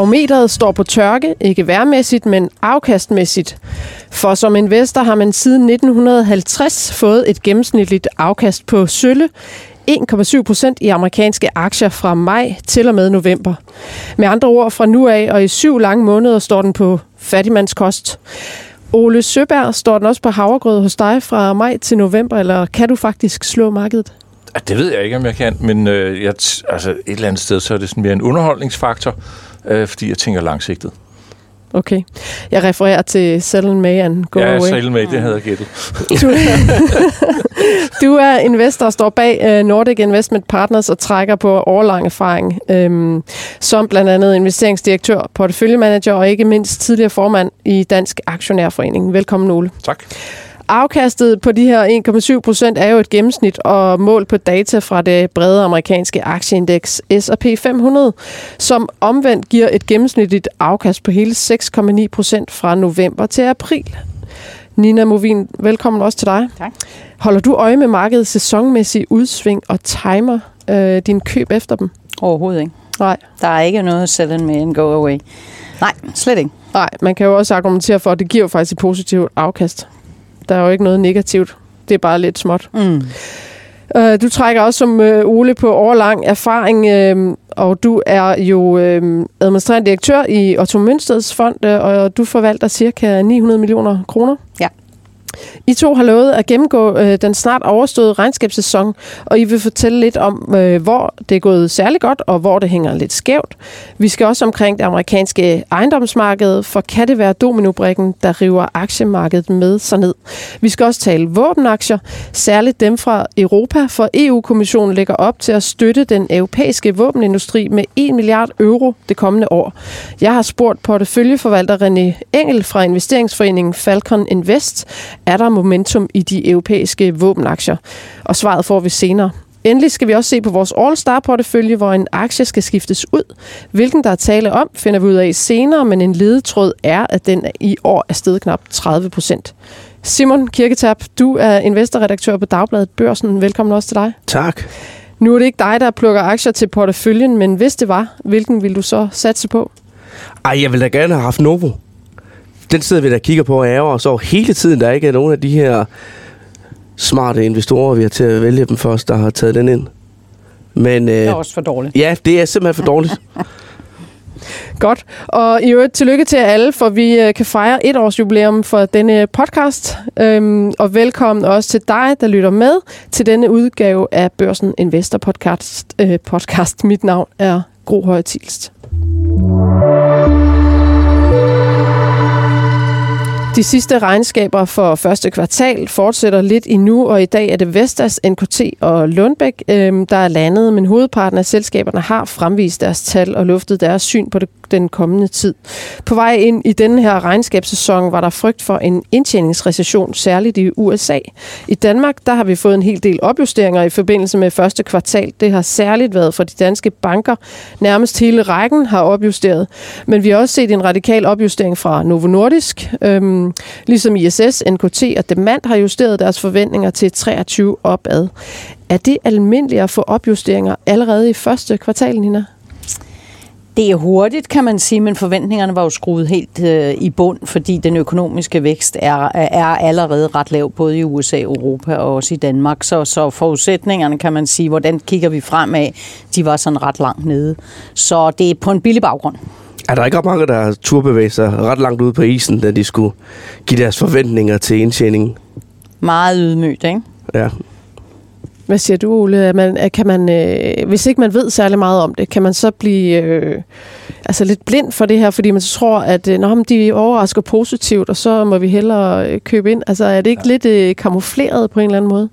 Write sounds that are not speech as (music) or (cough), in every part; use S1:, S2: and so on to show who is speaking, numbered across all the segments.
S1: Barometeret står på tørke, ikke værmæssigt, men afkastmæssigt. For som investor har man siden 1950 fået et gennemsnitligt afkast på sølle 1,7 procent i amerikanske aktier fra maj til og med november. Med andre ord, fra nu af og i syv lange måneder står den på fattigmandskost. Ole Søberg, står den også på havregrød hos dig fra maj til november, eller kan du faktisk slå markedet?
S2: Det ved jeg ikke, om jeg kan, men øh, jeg, altså et eller andet sted, så er det sådan mere en underholdningsfaktor, øh, fordi jeg tænker langsigtet.
S1: Okay. Jeg refererer til Sell May and Go
S2: ja,
S1: Away.
S2: Ja, Sell May, det havde jeg gættet.
S1: Du, (laughs) du er investor og står bag uh, Nordic Investment Partners og trækker på årlang erfaring, øhm, som blandt andet investeringsdirektør, porteføljemanager og ikke mindst tidligere formand i Dansk Aktionærforening. Velkommen, Ole.
S2: Tak.
S1: Afkastet på de her 1,7 procent er jo et gennemsnit og mål på data fra det brede amerikanske aktieindeks S&P 500, som omvendt giver et gennemsnitligt afkast på hele 6,9 procent fra november til april. Nina Movin, velkommen også til dig.
S3: Tak.
S1: Holder du øje med markedets sæsonmæssige udsving og timer øh, din køb efter dem?
S3: Overhovedet ikke.
S1: Nej.
S3: Der er ikke noget sell med en go away. Nej, slet ikke.
S1: Nej, man kan jo også argumentere for, at det giver faktisk et positivt afkast. Der er jo ikke noget negativt. Det er bare lidt småt.
S3: Mm.
S1: Uh, du trækker også som uh, Ole på overlang erfaring, uh, og du er jo administrerende direktør i Otto Mønsteds fond, og du forvalter cirka 900 millioner kroner.
S3: Ja.
S1: I to har lovet at gennemgå øh, den snart overståede regnskabssæson, og I vil fortælle lidt om, øh, hvor det er gået særlig godt, og hvor det hænger lidt skævt. Vi skal også omkring det amerikanske ejendomsmarked, for kan det være dominobrikken, der river aktiemarkedet med sig ned? Vi skal også tale våbenaktier, særligt dem fra Europa, for EU-kommissionen lægger op til at støtte den europæiske våbenindustri med 1 milliard euro det kommende år. Jeg har spurgt porteføljeforvalter René Engel fra investeringsforeningen Falcon Invest, er der momentum i de europæiske våbenaktier? Og svaret får vi senere. Endelig skal vi også se på vores All-Star-portefølje, hvor en aktie skal skiftes ud. Hvilken der er tale om, finder vi ud af senere, men en ledetråd er, at den i år er steget knap 30 procent. Simon Kirketab, du er investorredaktør på Dagbladet Børsen. Velkommen også til dig.
S4: Tak.
S1: Nu er det ikke dig, der plukker aktier til porteføljen, men hvis det var, hvilken vil du så satse på?
S4: Ej, jeg ville da gerne have haft Novo den sidder vi der kigger på og ærger os over hele tiden. Der er ikke nogen af de her smarte investorer, vi har til at vælge dem først, der har taget den ind.
S3: Men, øh, det er også for dårligt.
S4: Ja, det er simpelthen for dårligt. (laughs)
S1: Godt. Og i øvrigt tillykke til alle, for vi øh, kan fejre et års jubilæum for denne podcast. Øhm, og velkommen også til dig, der lytter med til denne udgave af Børsen Investor Podcast. Øh, podcast. Mit navn er Gro Høje Tilst. De sidste regnskaber for første kvartal fortsætter lidt endnu, og i dag er det Vestas, NKT og Lundbæk, øh, der er landet, men hovedparten af selskaberne har fremvist deres tal og luftet deres syn på det den kommende tid. På vej ind i denne her regnskabssæson var der frygt for en indtjeningsrecession, særligt i USA. I Danmark der har vi fået en hel del opjusteringer i forbindelse med første kvartal. Det har særligt været for de danske banker. Nærmest hele rækken har opjusteret. Men vi har også set en radikal opjustering fra Novo Nordisk. Øhm, Øhm, ligesom ISS, NKT og Demand har justeret deres forventninger til 23 opad. Er det almindeligt at få opjusteringer allerede i første kvartal, Nina?
S3: Det er hurtigt, kan man sige, men forventningerne var jo skruet helt øh, i bund, fordi den økonomiske vækst er, er allerede ret lav, både i USA, Europa og også i Danmark. Så, så forudsætningerne, kan man sige, hvordan kigger vi fremad, de var sådan ret langt nede. Så det er på en billig baggrund.
S4: Er der ikke ret mange, der turbevæger sig ret langt ud på isen, da de skulle give deres forventninger til indtjeningen?
S3: Meget ydmygt, ikke?
S4: Ja.
S1: Hvad siger du, Ole? Man, kan man, øh, hvis ikke man ved særlig meget om det, kan man så blive øh, altså lidt blind for det her, fordi man så tror, at øh, Nå, de overrasker positivt, og så må vi hellere øh, købe ind? Altså er det ikke ja. lidt øh, kamufleret på en eller anden måde?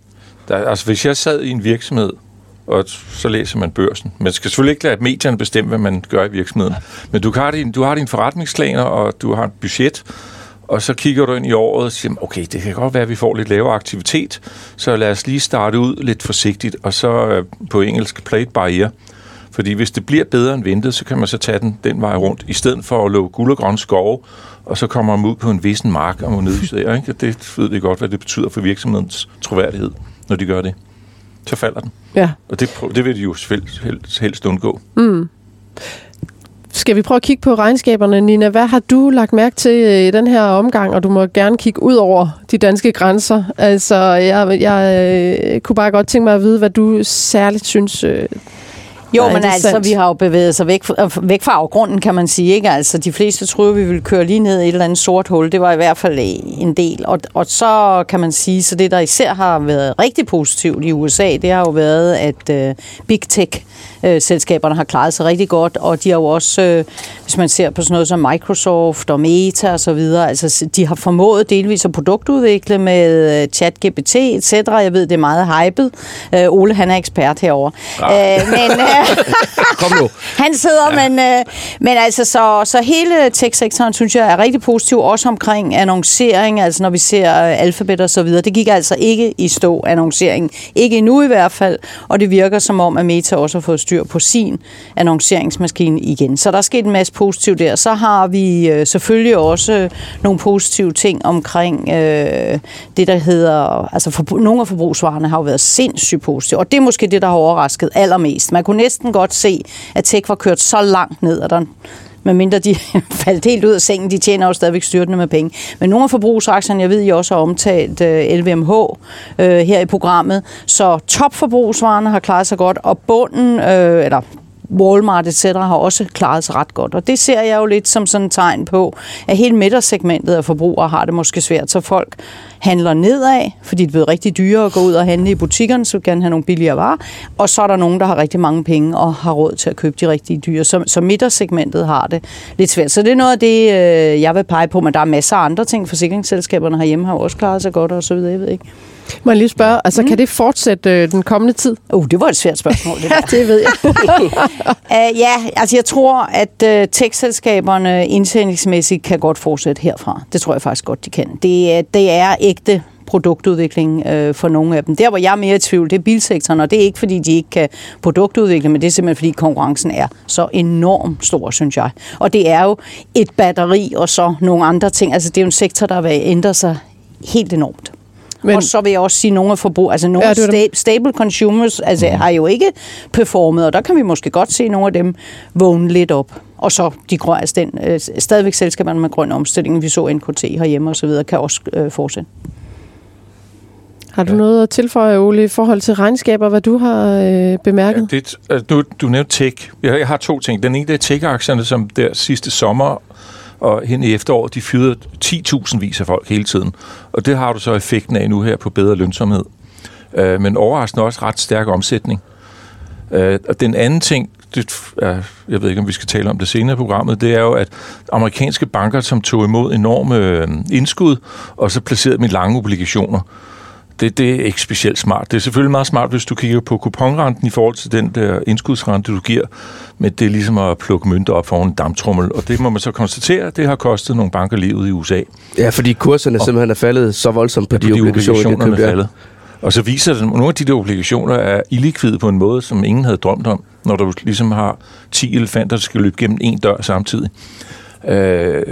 S2: Der, altså hvis jeg sad i en virksomhed, og så læser man børsen. Man skal selvfølgelig ikke lade medierne bestemme, hvad man gør i virksomheden. Men du har din, du har din forretningsplaner, og du har et budget, og så kigger du ind i året og siger, okay, det kan godt være, at vi får lidt lavere aktivitet, så lad os lige starte ud lidt forsigtigt, og så øh, på engelsk play it by ear. Fordi hvis det bliver bedre end ventet, så kan man så tage den, den vej rundt, i stedet for at låge guld og grønne skove, og så kommer man ud på en vissen mark og må nedjustere. Ikke? Det ved vi godt, hvad det betyder for virksomhedens troværdighed, når de gør det. Så falder den.
S1: Ja.
S2: Og det, det vil de jo helst, helst undgå.
S1: Mm skal vi prøve at kigge på regnskaberne. Nina, hvad har du lagt mærke til øh, i den her omgang? Og du må gerne kigge ud over de danske grænser. Altså, jeg, jeg øh, kunne bare godt tænke mig at vide, hvad du særligt synes øh,
S3: Jo,
S1: Nej,
S3: men altså,
S1: sandt.
S3: vi har jo bevæget sig væk, fra- væk fra afgrunden, kan man sige. Ikke? Altså, de fleste troede, vi ville køre lige ned i et eller andet sort hul. Det var i hvert fald en del. Og, og så kan man sige, så det, der især har været rigtig positivt i USA, det har jo været, at øh, Big Tech øh, selskaberne har klaret sig rigtig godt, og de har jo også, øh, hvis man ser på sådan noget som Microsoft og Meta og så videre, altså de har formået delvis at produktudvikle med øh, ChatGPT, etc. Jeg ved, det er meget hypet. Øh, Ole, han er ekspert herover. Øh, men øh, (laughs)
S4: Kom nu.
S3: han sidder, ja. men, øh, men altså, så, så hele tech-sektoren, synes jeg, er rigtig positiv, også omkring annoncering, altså når vi ser øh, alfabet og så videre. Det gik altså ikke i stå, annoncering. Ikke endnu i hvert fald, og det virker som om, at Meta også har fået styr på sin annonceringsmaskine igen. Så der er sket en masse positivt der. Så har vi øh, selvfølgelig også øh, nogle positive ting omkring øh, det, der hedder... Altså, for, nogle af forbrugsvarerne har jo været sindssygt positive, og det er måske det, der har overrasket allermest. Man kunne næsten godt se, at tech var kørt så langt ned, at der medmindre de (laughs) faldt helt ud af sengen, de tjener jo stadigvæk styrtende med penge. Men nogle af forbrugsaktierne, jeg ved, I også har omtalt øh, LVMH øh, her i programmet, så topforbrugsvarerne har klaret sig godt, og bunden, øh, eller Walmart etc. har også klaret sig ret godt. Og det ser jeg jo lidt som sådan et tegn på, at hele midtersegmentet af forbrugere har det måske svært, så folk handler nedad, fordi det er blevet rigtig dyre at gå ud og handle i butikkerne, så vil gerne have nogle billigere varer. Og så er der nogen, der har rigtig mange penge og har råd til at købe de rigtige dyre. Så, så midtersegmentet har det lidt svært. Så det er noget af det, øh, jeg vil pege på, men der er masser af andre ting. Forsikringsselskaberne herhjemme har jo også klaret sig godt og så videre, jeg ved ikke.
S1: Må jeg lige spørge, altså mm. kan det fortsætte øh, den kommende tid?
S3: Uh, det var et svært spørgsmål, det. (laughs)
S1: Ja, det ved jeg. (laughs)
S3: Uh, ja, altså jeg tror, at uh, tech-selskaberne indtjeningsmæssigt kan godt fortsætte herfra. Det tror jeg faktisk godt, de kan. Det, er- det er ægte produktudvikling øh, for nogle af dem. Der, hvor jeg er mere i tvivl, det er bilsektoren, og det er ikke, fordi de ikke kan produktudvikle, men det er simpelthen, fordi konkurrencen er så enormt stor, synes jeg. Og det er jo et batteri og så nogle andre ting. Altså, det er jo en sektor, der vil ændre sig helt enormt. Men, og så vil jeg også sige, at nogle af forbrug, altså nogle
S1: Ja,
S3: ja,
S1: det
S3: sta- stable consumers altså, har jo ikke performet, og der kan vi måske godt se nogle af dem vågne lidt op. Og så de grønne, altså den, øh, stadigvæk selskaberne med grøn omstilling, vi så NKT herhjemme og så videre, kan også øh, fortsætte.
S1: Har du noget at tilføje, Ole, i forhold til regnskaber, hvad du har øh, bemærket?
S2: Ja, det, øh, du, du nævnte tech. Jeg, jeg har to ting. Den ene det er tech-aktierne, som der sidste sommer og hen i efteråret, de fyrede 10.000 vis af folk hele tiden. Og det har du så effekten af nu her på bedre lønsomhed. Øh, men overraskende også ret stærk omsætning. Øh, og den anden ting, det, er, jeg ved ikke, om vi skal tale om det senere i programmet, det er jo, at amerikanske banker, som tog imod enorme øh, indskud, og så placerede dem i lange obligationer, det, det er ikke specielt smart. Det er selvfølgelig meget smart, hvis du kigger på kuponrenten i forhold til den der indskudsrente, du giver, men det er ligesom at plukke mønter op foran en damptrummel, og det må man så konstatere, det har kostet nogle banker livet i USA.
S4: Ja, fordi kurserne simpelthen er faldet så voldsomt på
S2: Ja,
S4: de, obligationer, de
S2: obligationerne
S4: købte.
S2: er faldet. Og så viser det, at nogle af de der obligationer er illikvide på en måde, som ingen havde drømt om, når du ligesom har 10 elefanter, der skal løbe gennem en dør samtidig. Øh,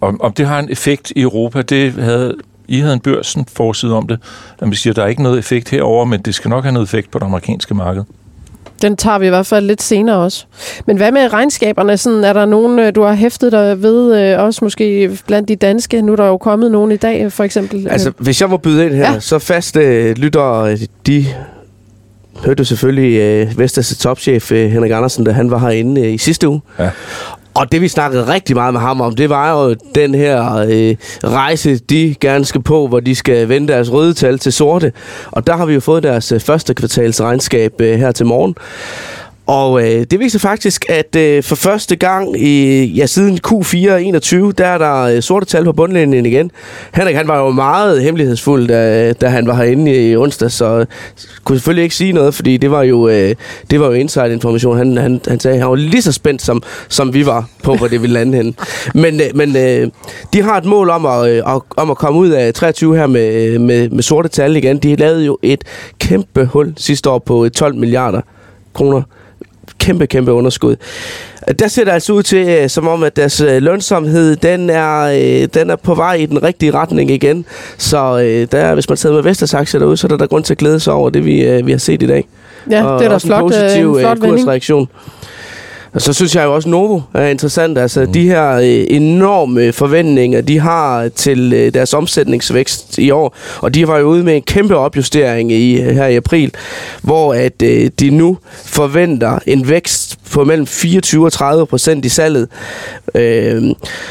S2: om, om det har en effekt i Europa, det havde I havde en børsen forside om det, at man siger, at der er ikke noget effekt herover, men det skal nok have noget effekt på det amerikanske marked.
S1: Den tager vi i hvert fald lidt senere også. Men hvad med regnskaberne? Sådan, er der nogen, øh, du har hæftet dig ved, øh, også måske blandt de danske? Nu er der jo kommet nogen i dag, for eksempel.
S4: Altså, hvis jeg må byde ind her,
S1: Ja.
S4: så faste øh, lyttere, de hørte jo selvfølgelig øh, Vestas topchef øh, Henrik Andersen, da han var herinde øh, i sidste uge.
S2: Ja.
S4: Og det vi snakkede rigtig meget med ham om, det var jo den her øh, rejse, de gerne skal på, hvor de skal vende deres røde tal til sorte. Og der har vi jo fået deres øh, første kvartals regnskab øh, her til morgen. Og øh, det viser faktisk, at øh, for første gang i, ja, siden Q4 21, der er der øh, sorte tal på bundlinjen igen. Henrik, han var jo meget hemmelighedsfuld, da, da han var herinde i onsdag, så kunne selvfølgelig ikke sige noget, fordi det var jo, øh, det var jo inside-information. Han, han, han sagde, at han var lige så spændt, som, som vi var på, hvor det ville lande henne. (laughs) Men, øh, men øh, de har et mål om at, øh, om at komme ud af 23 her med, med, med sorte tal igen. De lavede jo et kæmpe hul sidste år på øh, 12 milliarder kroner kæmpe, kæmpe underskud. Der ser det altså ud til, øh, som om, at deres øh, lønsomhed, den er, øh, den er på vej i den rigtige retning igen. Så der, hvis man sidder med Vestas aktier derude, så er der, der grund til at glæde sig over det, vi, vi har set i dag.
S1: ja,
S4: og
S1: det er da flot,
S4: en positiv
S1: en flot
S4: øh,
S1: vending.
S4: Og så synes jeg jo også, Novo er interessant. Altså, mm. de her øh, enorme forventninger, de har til øh, deres omsætningsvækst i år. Og de var jo ude med en kæmpe opjustering i, her i april, hvor at øh, de nu forventer en vækst på mellem 24 og 30 procent i salget. Øh,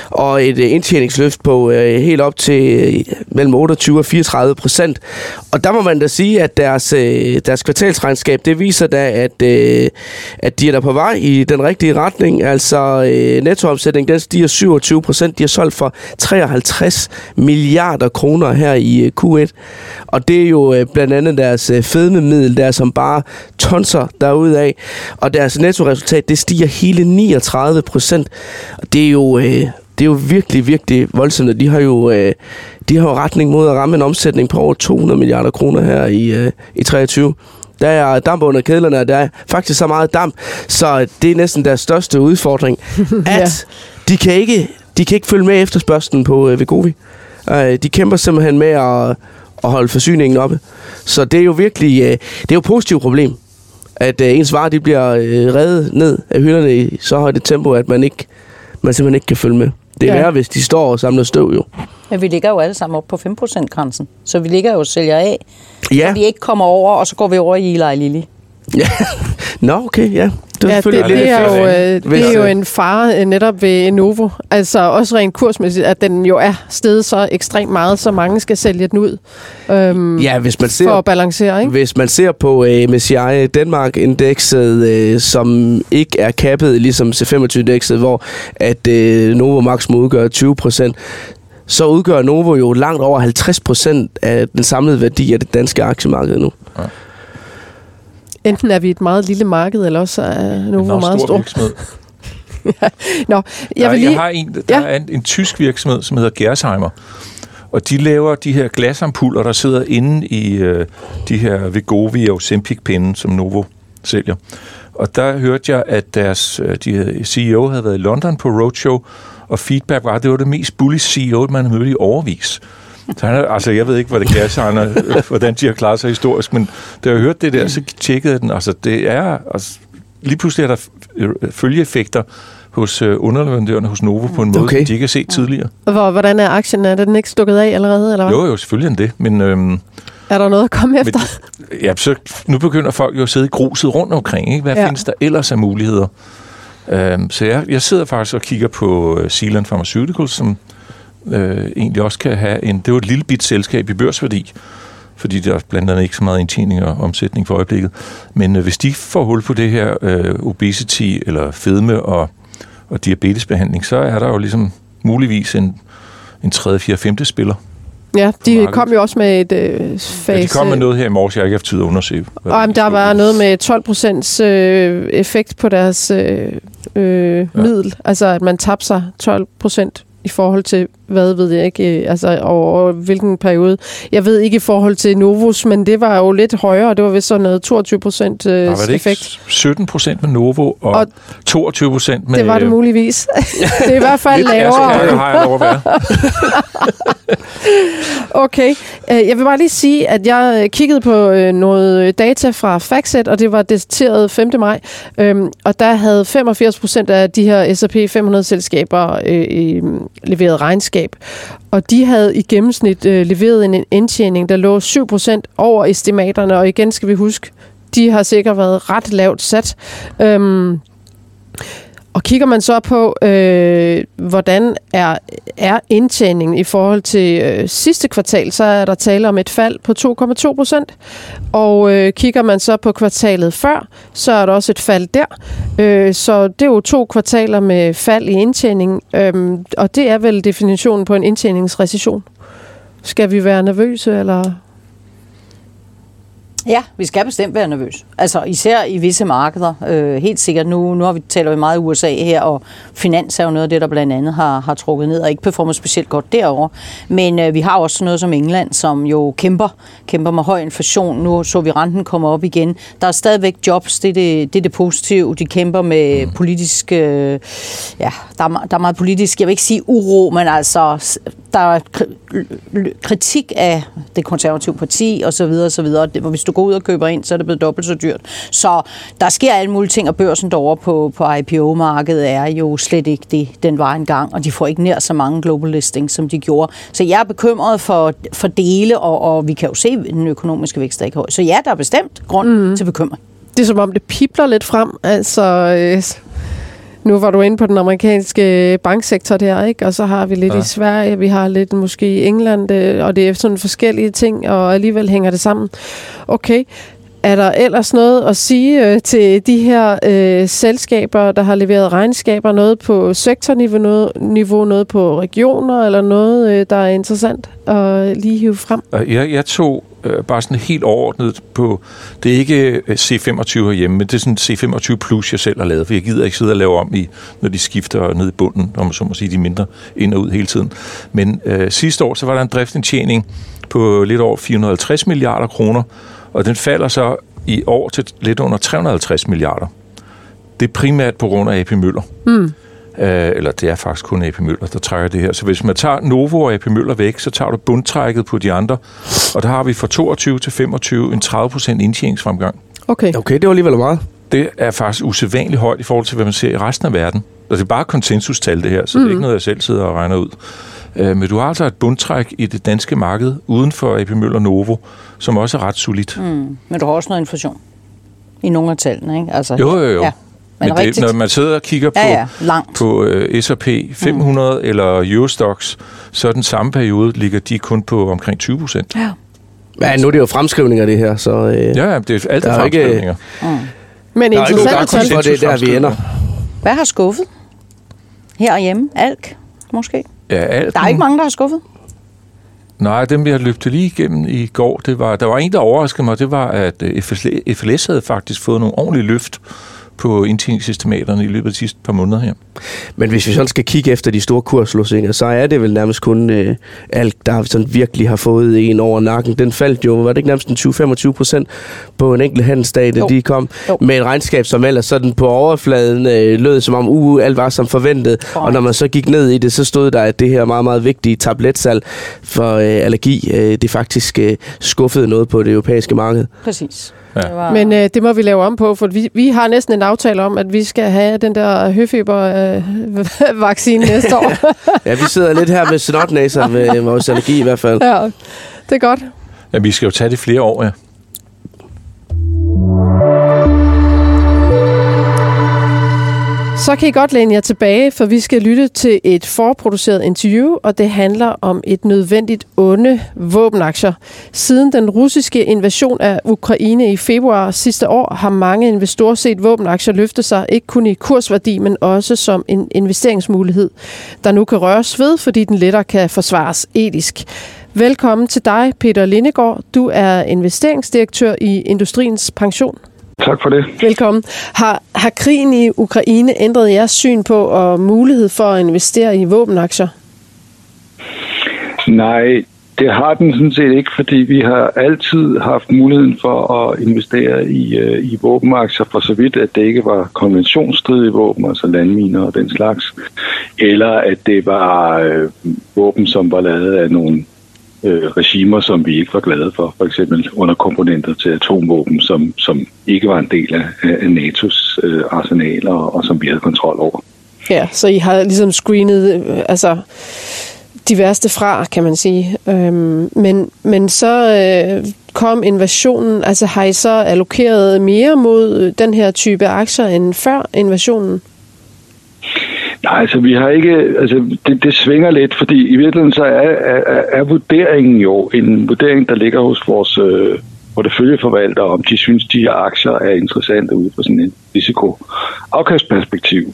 S4: og et øh, indtjeningsløft på øh, helt op til øh, mellem 28 og 34 procent. Og der må man da sige, at deres, øh, deres kvartalsregnskab, det viser da, at, øh, at de er der på vej i den rigtige retning. Altså øh, nettoomsætning, den stiger 27 procent. De har solgt for 53 milliarder kroner her i øh, Q1. Og det er jo øh, blandt andet deres øh, fedmemiddel, der som bare tonser derudaf. Og deres nettoresultat, det stiger hele 39 procent. Og det er jo... Øh, det er jo virkelig, virkelig voldsomt, de har jo, øh, de har jo retning mod at ramme en omsætning på over 200 milliarder kroner her i, øh, i 23. Der er damp under kedlerne, og der er faktisk så meget damp, så det er næsten deres største udfordring, (laughs) at ja. de, kan ikke, de kan ikke følge med efterspørgselen på øh, Vegovi. Øh, de kæmper simpelthen med at, at holde forsyningen oppe. Så det er jo virkelig øh, det er jo et positivt problem, at øh, ens varer de bliver øh, reddet ned af hylderne i så højt et tempo, at man ikke man simpelthen ikke kan følge med. Det er ja. værre, hvis de står og samler støv jo.
S3: Ja, vi ligger jo alle sammen op på 5%-grænsen. Så vi ligger jo og sælger af, ja. så vi ikke kommer over, og så går vi over i Eli Lilly.
S4: Ja, nå okay, ja.
S1: Det er, ja, det, det, er jo, øh, det er jo en fare øh, netop ved Novo. Altså også rent kursmæssigt, at den jo er steget så ekstremt meget, så mange skal sælge den ud øhm,
S4: ja, hvis man ser,
S1: for at balancere. Ikke?
S4: Hvis man ser på uh, MSCI Danmark-indekset, uh, som ikke er kappet ligesom C25-indekset, hvor at uh, Novo Max må udgøre 20 procent, så udgør Novo jo langt over 50 procent af den samlede værdi af det danske aktiemarked nu. Ja.
S1: Enten er vi et meget lille marked, eller også er Novo meget stor.
S2: Virksomhed. (laughs)
S1: ja. Nå, jeg, vil lige...
S2: jeg har en, der ja. er en, en tysk virksomhed, som hedder Gersheimer. Og de laver de her glasampuller, der sidder inde i øh, de her Vegovi og Ozempic-pinde, som Novo sælger. Og der hørte jeg, at deres øh, de CEO havde været i London på roadshow, og feedback var, at det var det mest bully CEO, man mødt i overvis. Så han, altså, jeg ved ikke, hvad det kan, han er, (laughs) hvordan de har klaret sig historisk, men da jeg hørte det der, så tjekkede jeg den. Altså, det er... Altså, lige pludselig er der følgeeffekter hos øh, underleverandørerne hos Novo på en måde, okay. de ikke har set tidligere.
S1: Hvor, hvordan er aktien? Er den ikke stukket af allerede? Eller hvad?
S2: Jo, jo, selvfølgelig er det, men... Øhm,
S1: er der noget at komme efter?
S2: Men, ja, så nu begynder folk jo at sidde i gruset rundt omkring. Ikke? Hvad ja. findes der ellers af muligheder? Øhm, så jeg, jeg sidder faktisk og kigger på uh, Zealand Pharmaceuticals, som øh, egentlig også kan have en... Det er jo et lille bit selskab i børsværdi, fordi der er blandt andet ikke så meget indtjening og omsætning for øjeblikket. Men øh, hvis de får hul på det her øh, obesity eller fedme og, og diabetesbehandling, så er der jo ligesom muligvis en, en 3., 4., 5. spiller.
S1: Ja, de kom jo også med et øh, fase... Ja,
S2: de kom med noget her i morges, jeg har ikke haft tid at undersøge.
S1: Og der var noget med 12 procents øh, effekt på deres øh, øh, ja. middel. Altså, at man tabte sig 12 procent i forhold til, hvad ved jeg ikke, øh, altså over hvilken periode. Jeg ved ikke i forhold til Novos, men det var jo lidt højere, det var vist sådan noget 22 procent øh, var det effekt.
S2: 17 procent med Novo og, og 22 procent med...
S1: Det var det muligvis. (laughs) det er i hvert fald lavere.
S2: Lidt har jeg lov at være. (laughs)
S1: okay. Øh, jeg vil bare lige sige, at jeg kiggede på noget data fra Factset, og det var dateret 5. maj, øhm, og der havde 85 procent af de her S&P 500-selskaber leveret regnskab. Og de havde i gennemsnit øh, leveret en indtjening, der lå 7% over estimaterne, og igen skal vi huske, de har sikkert været ret lavt sat. Øhm, og kigger man så på, øh, hvordan er, er indtjeningen i forhold til øh, sidste kvartal, så er der tale om et fald på 2,2 procent. Og øh, kigger man så på kvartalet før, så er der også et fald der. Øh, så det er jo to kvartaler med fald i indtjening, øh, og det er vel definitionen på en indtjeningsrecession. Skal vi være nervøse, eller
S3: Ja, vi skal bestemt være nervøse. Altså især i visse markeder. Øh, helt sikkert. Nu, nu har vi taler vi meget USA her, og finans er jo noget af det, der blandt andet har, har trukket ned og ikke performer specielt godt derover. Men øh, vi har også noget som England, som jo kæmper, kæmper med høj inflation. Nu så vi renten komme op igen. Der er stadigvæk jobs, det er det, det, er det positive. De kæmper med mm. politisk, øh, ja, der er, der er meget politisk, jeg vil ikke sige uro, men altså der er kritik af det konservative parti og så videre, og så videre. Hvor hvis du går ud og køber ind, så er det blevet dobbelt så dyrt. Så der sker alle mulige ting, og børsen derovre på, på IPO-markedet er jo slet ikke det, den var engang, og de får ikke nær så mange global listings, som de gjorde. Så jeg er bekymret for, for dele, og, og vi kan jo se, at den økonomiske vækst er ikke høj. Så ja, der er bestemt grund mm. til bekymring.
S1: Det er som om, det pipler lidt frem. Altså, øh, nu var du inde på den amerikanske banksektor der, ikke? Og så har vi lidt ja. i Sverige, vi har lidt måske i England, øh, og det er sådan forskellige ting, og alligevel hænger det sammen. Okay, er der ellers noget at sige øh, til de her øh, selskaber, der har leveret regnskaber? Noget på sektorniveau, noget, niveau, noget på regioner, eller noget, øh, der er interessant at lige hive frem?
S2: Jeg, jeg tog øh, bare sådan helt overordnet på, det er ikke øh, C25 herhjemme, men det er sådan C25 Plus, jeg selv har lavet, for jeg gider ikke sidde og lave om, i, når de skifter ned i bunden, om man så må sige, de mindre ind og ud hele tiden. Men øh, sidste år, så var der en driftindtjening på lidt over 450 milliarder kroner, og den falder så i år til lidt under 350 milliarder. Det er primært på grund af AP Møller. Mm. Øh, eller det er faktisk kun AP Møller, der trækker det her. Så hvis man tager Novo og AP Møller væk, så tager du bundtrækket på de andre. Og der har vi fra 22 til 25 en 30 procent indtjeningsfremgang.
S4: Okay. Okay, det var alligevel meget.
S2: Det er faktisk usædvanligt højt i forhold til, hvad man ser i resten af verden. Og det er bare konsensustal, det her, så mm. det er ikke noget, jeg selv sidder og regner ud. Øh, men du har altså et bundtræk i det danske marked uden for AP Møller Novo, som også er ret solidt. Mm.
S3: Men du har også noget inflation i nogle af tallene, ikke? Altså,
S2: jo, jo, jo. Ja. Men, Men det, når man sidder og kigger på, ja, ja, langt. på uh, S&P 500 mm. eller Eurostox, så er den samme periode ligger de kun på omkring 20 procent. Ja.
S4: Ja, nu er det jo fremskrivninger, det her. Så, øh,
S2: ja, det er alt er fremskrivninger. Ikke, mm.
S1: Men interessant
S4: tal. For det der, vi ender.
S3: Hvad har skuffet? Her hjemme? Alk, måske?
S2: Ja, alt.
S3: Der er ikke mange, der har skuffet?
S2: Nej, dem vi har løbet lige igennem i går, det var, der var en, der overraskede mig, det var, at øh, FLS havde faktisk fået nogle ordentlige løft på indtjeningssystematerne i løbet af de sidste par måneder her.
S4: Men hvis vi sådan skal kigge efter de store kurslåsinger, så er det vel nærmest kun øh, alt, der sådan virkelig har fået en over nakken. Den faldt jo, var det ikke nærmest en 20-25 procent på en enkelt handelsdag, da jo. de kom jo. med et regnskab, som ellers sådan på overfladen øh, lød som om, uh, alt var som forventet. Oh. Og når man så gik ned i det, så stod der, at det her meget, meget vigtige tabletsal for øh, allergi, øh, det faktisk øh, skuffede noget på det europæiske marked.
S3: Præcis.
S1: Ja. Var... Men øh, det må vi lave om på, for vi, vi har næsten en aftale om, at vi skal have den der høfeber-vaccine øh, (laughs) næste år. (laughs)
S4: ja, vi sidder lidt her med (laughs) snotnæser med vores allergi i hvert fald.
S1: Ja, det er godt.
S2: Ja, vi skal jo tage det flere år, ja.
S1: Så kan I godt læne jer tilbage, for vi skal lytte til et forproduceret interview, og det handler om et nødvendigt onde våbenaktier. Siden den russiske invasion af Ukraine i februar sidste år, har mange investorer set våbenaktier løfte sig ikke kun i kursværdi, men også som en investeringsmulighed, der nu kan røres ved, fordi den lettere kan forsvares etisk. Velkommen til dig, Peter Lindegård. Du er investeringsdirektør i Industriens Pension.
S5: Tak for det.
S1: Velkommen. Har, har krigen i Ukraine ændret jeres syn på og mulighed for at investere i våbenaktier?
S5: Nej, det har den sådan set ikke, fordi vi har altid haft muligheden for at investere i, uh, i våbenaktier, for så vidt, at det ikke var konventionsstridige våben, altså landminer og den slags, eller at det var uh, våben, som var lavet af nogle øh, regimer, som vi ikke var glade for. For eksempel underkomponenter til atomvåben, som, som ikke var en del af, af NATO's øh, arsenaler, og, og som vi havde kontrol over.
S1: Ja, så I har ligesom screenet øh, altså, de værste fra, kan man sige. Øhm, men, men så øh, kom invasionen. Altså har I så allokeret mere mod den her type aktier end før invasionen?
S5: Nej, altså vi har ikke, altså det, det svinger lidt, fordi i virkeligheden så er, er, er vurderingen jo en vurdering, der ligger hos vores øh, porteføljeforvaltere, om de synes, de her aktier er interessante ud fra sådan en risiko-afkastperspektiv.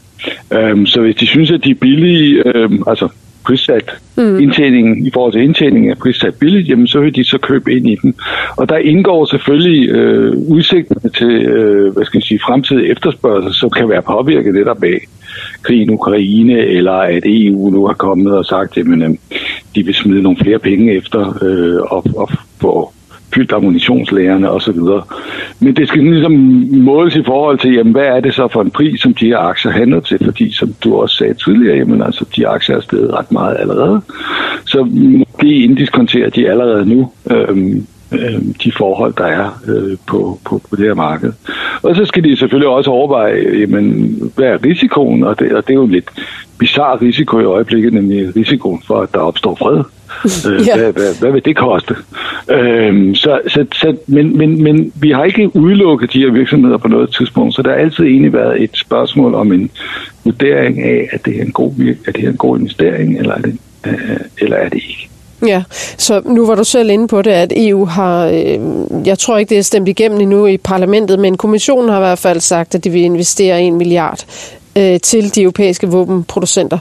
S5: Øhm, så hvis de synes, at de er billige, øhm, altså prissat mm. indtjeningen i forhold til indtjeningen er prissat billigt, jamen så vil de så købe ind i den. Og der indgår selvfølgelig øh, udsigterne til øh, hvad skal jeg sige, fremtidig efterspørgsel, som kan være påvirket netop af krigen i Ukraine, eller at EU nu har kommet og sagt, at øh, de vil smide nogle flere penge efter øh, og, og få fyldt ammunitionslærerne osv. Men det skal ligesom måles i forhold til, jamen, hvad er det så for en pris, som de her aktier handler til? Fordi, som du også sagde tidligere, jamen, altså, de aktier er steget ret meget allerede. Så det inddiskonterer de allerede nu. Øhm, øh, de forhold, der er øh, på, på, på det her marked. Og så skal de selvfølgelig også overveje, jamen, hvad er risikoen, og det, og det er jo en lidt bizarre risiko i øjeblikket, nemlig risikoen for, at der opstår fred. (laughs) Øh,
S1: Ja.
S5: hvad, hvad, hvad vil det koste? Øhm, så, så, så, men, men, men vi har ikke udelukket de her virksomheder på noget tidspunkt, så der har altid egentlig været et spørgsmål om en vurdering af, at det er en god, er det her en god investering, eller er det, øh, eller er det ikke?
S1: Ja, så nu var du selv inde på det, at EU har, øh, jeg tror ikke, det er stemt igennem endnu i parlamentet, men kommissionen har i hvert fald sagt, at de vil investere en milliard øh, til de europæiske våbenproducenter.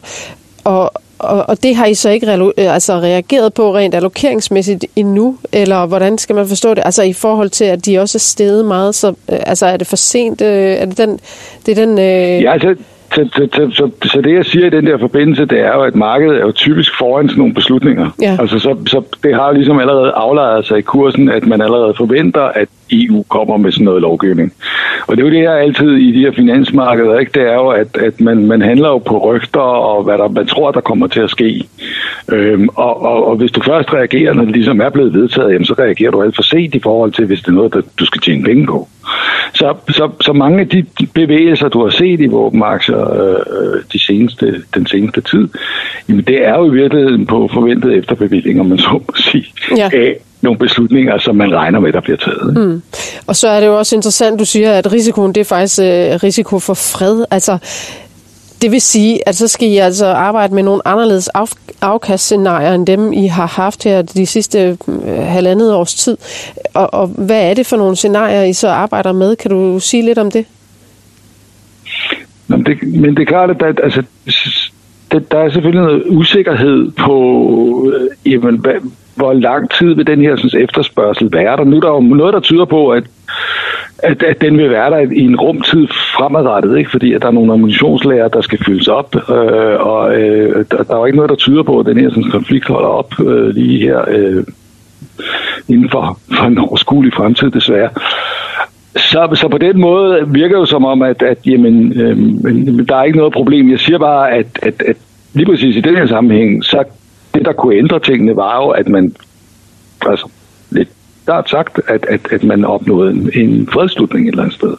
S1: Og, og, og det har I så ikke øh, altså reageret på rent allokeringsmæssigt endnu, eller hvordan skal man forstå det? Altså i forhold til, at de også er steget meget, så øh, altså er det for sent? Øh, er det den, det er den øh,
S5: Ja, altså, så, så, så, så, så det jeg siger i den der forbindelse, det er jo, at markedet er jo typisk foran sådan nogle beslutninger.
S1: Ja.
S5: Altså, så, så det har jo ligesom allerede aflejret sig i kursen, at man allerede forventer, at EU kommer med sådan noget lovgivning. Og det er jo det her altid i de her finansmarkeder, ikke? det er jo, at, at man, man handler jo på rygter og hvad der, man tror, der kommer til at ske. Øhm, og, og, og hvis du først reagerer, når det ligesom er blevet vedtaget, jamen, så reagerer du alt for sent i forhold til, hvis det er noget, der, du skal tjene penge på. Så, så, så mange af de bevægelser, du har set i våbenaktier øh, de seneste, den seneste tid, jamen det er jo i virkeligheden på forventet efterbevilling, om man så må sige,
S1: Ja.
S5: af nogle beslutninger, som man regner med, der bliver taget. Mm.
S1: Og så er det jo også interessant, du siger, at risikoen det er faktisk øh, risiko for fred. Altså, det vil sige, at så skal I altså arbejde med nogle anderledes af, afkastscenarier end dem, I har haft her de sidste øh, halvandet års tid. Og, og hvad er det for nogle scenarier, I så arbejder med? Kan du sige lidt om det?
S5: Men det, men det er klart, at der, altså, det, der er selvfølgelig noget usikkerhed på, øh, jamen, hvad, hvor lang tid vil den her sådan, efterspørgsel være der. Nu er der jo noget, der tyder på, at, at, at den vil være der i en rumtid fremadrettet, ikke? fordi at der er nogle ammunitionslager, der skal fyldes op, øh, og øh, der, der er jo ikke noget, der tyder på, at den her sådan, konflikt holder op øh, lige her øh, inden for, for en overskuelig fremtid, desværre. Så, så på den måde virker det jo som om, at, at jamen, øh, men der er ikke noget problem. Jeg siger bare, at, at, at lige præcis i den her sammenhæng, så det, der kunne ændre tingene, var jo, at man altså, lidt klart sagt, at, at, at man opnåede en, en fredslutning et eller andet sted.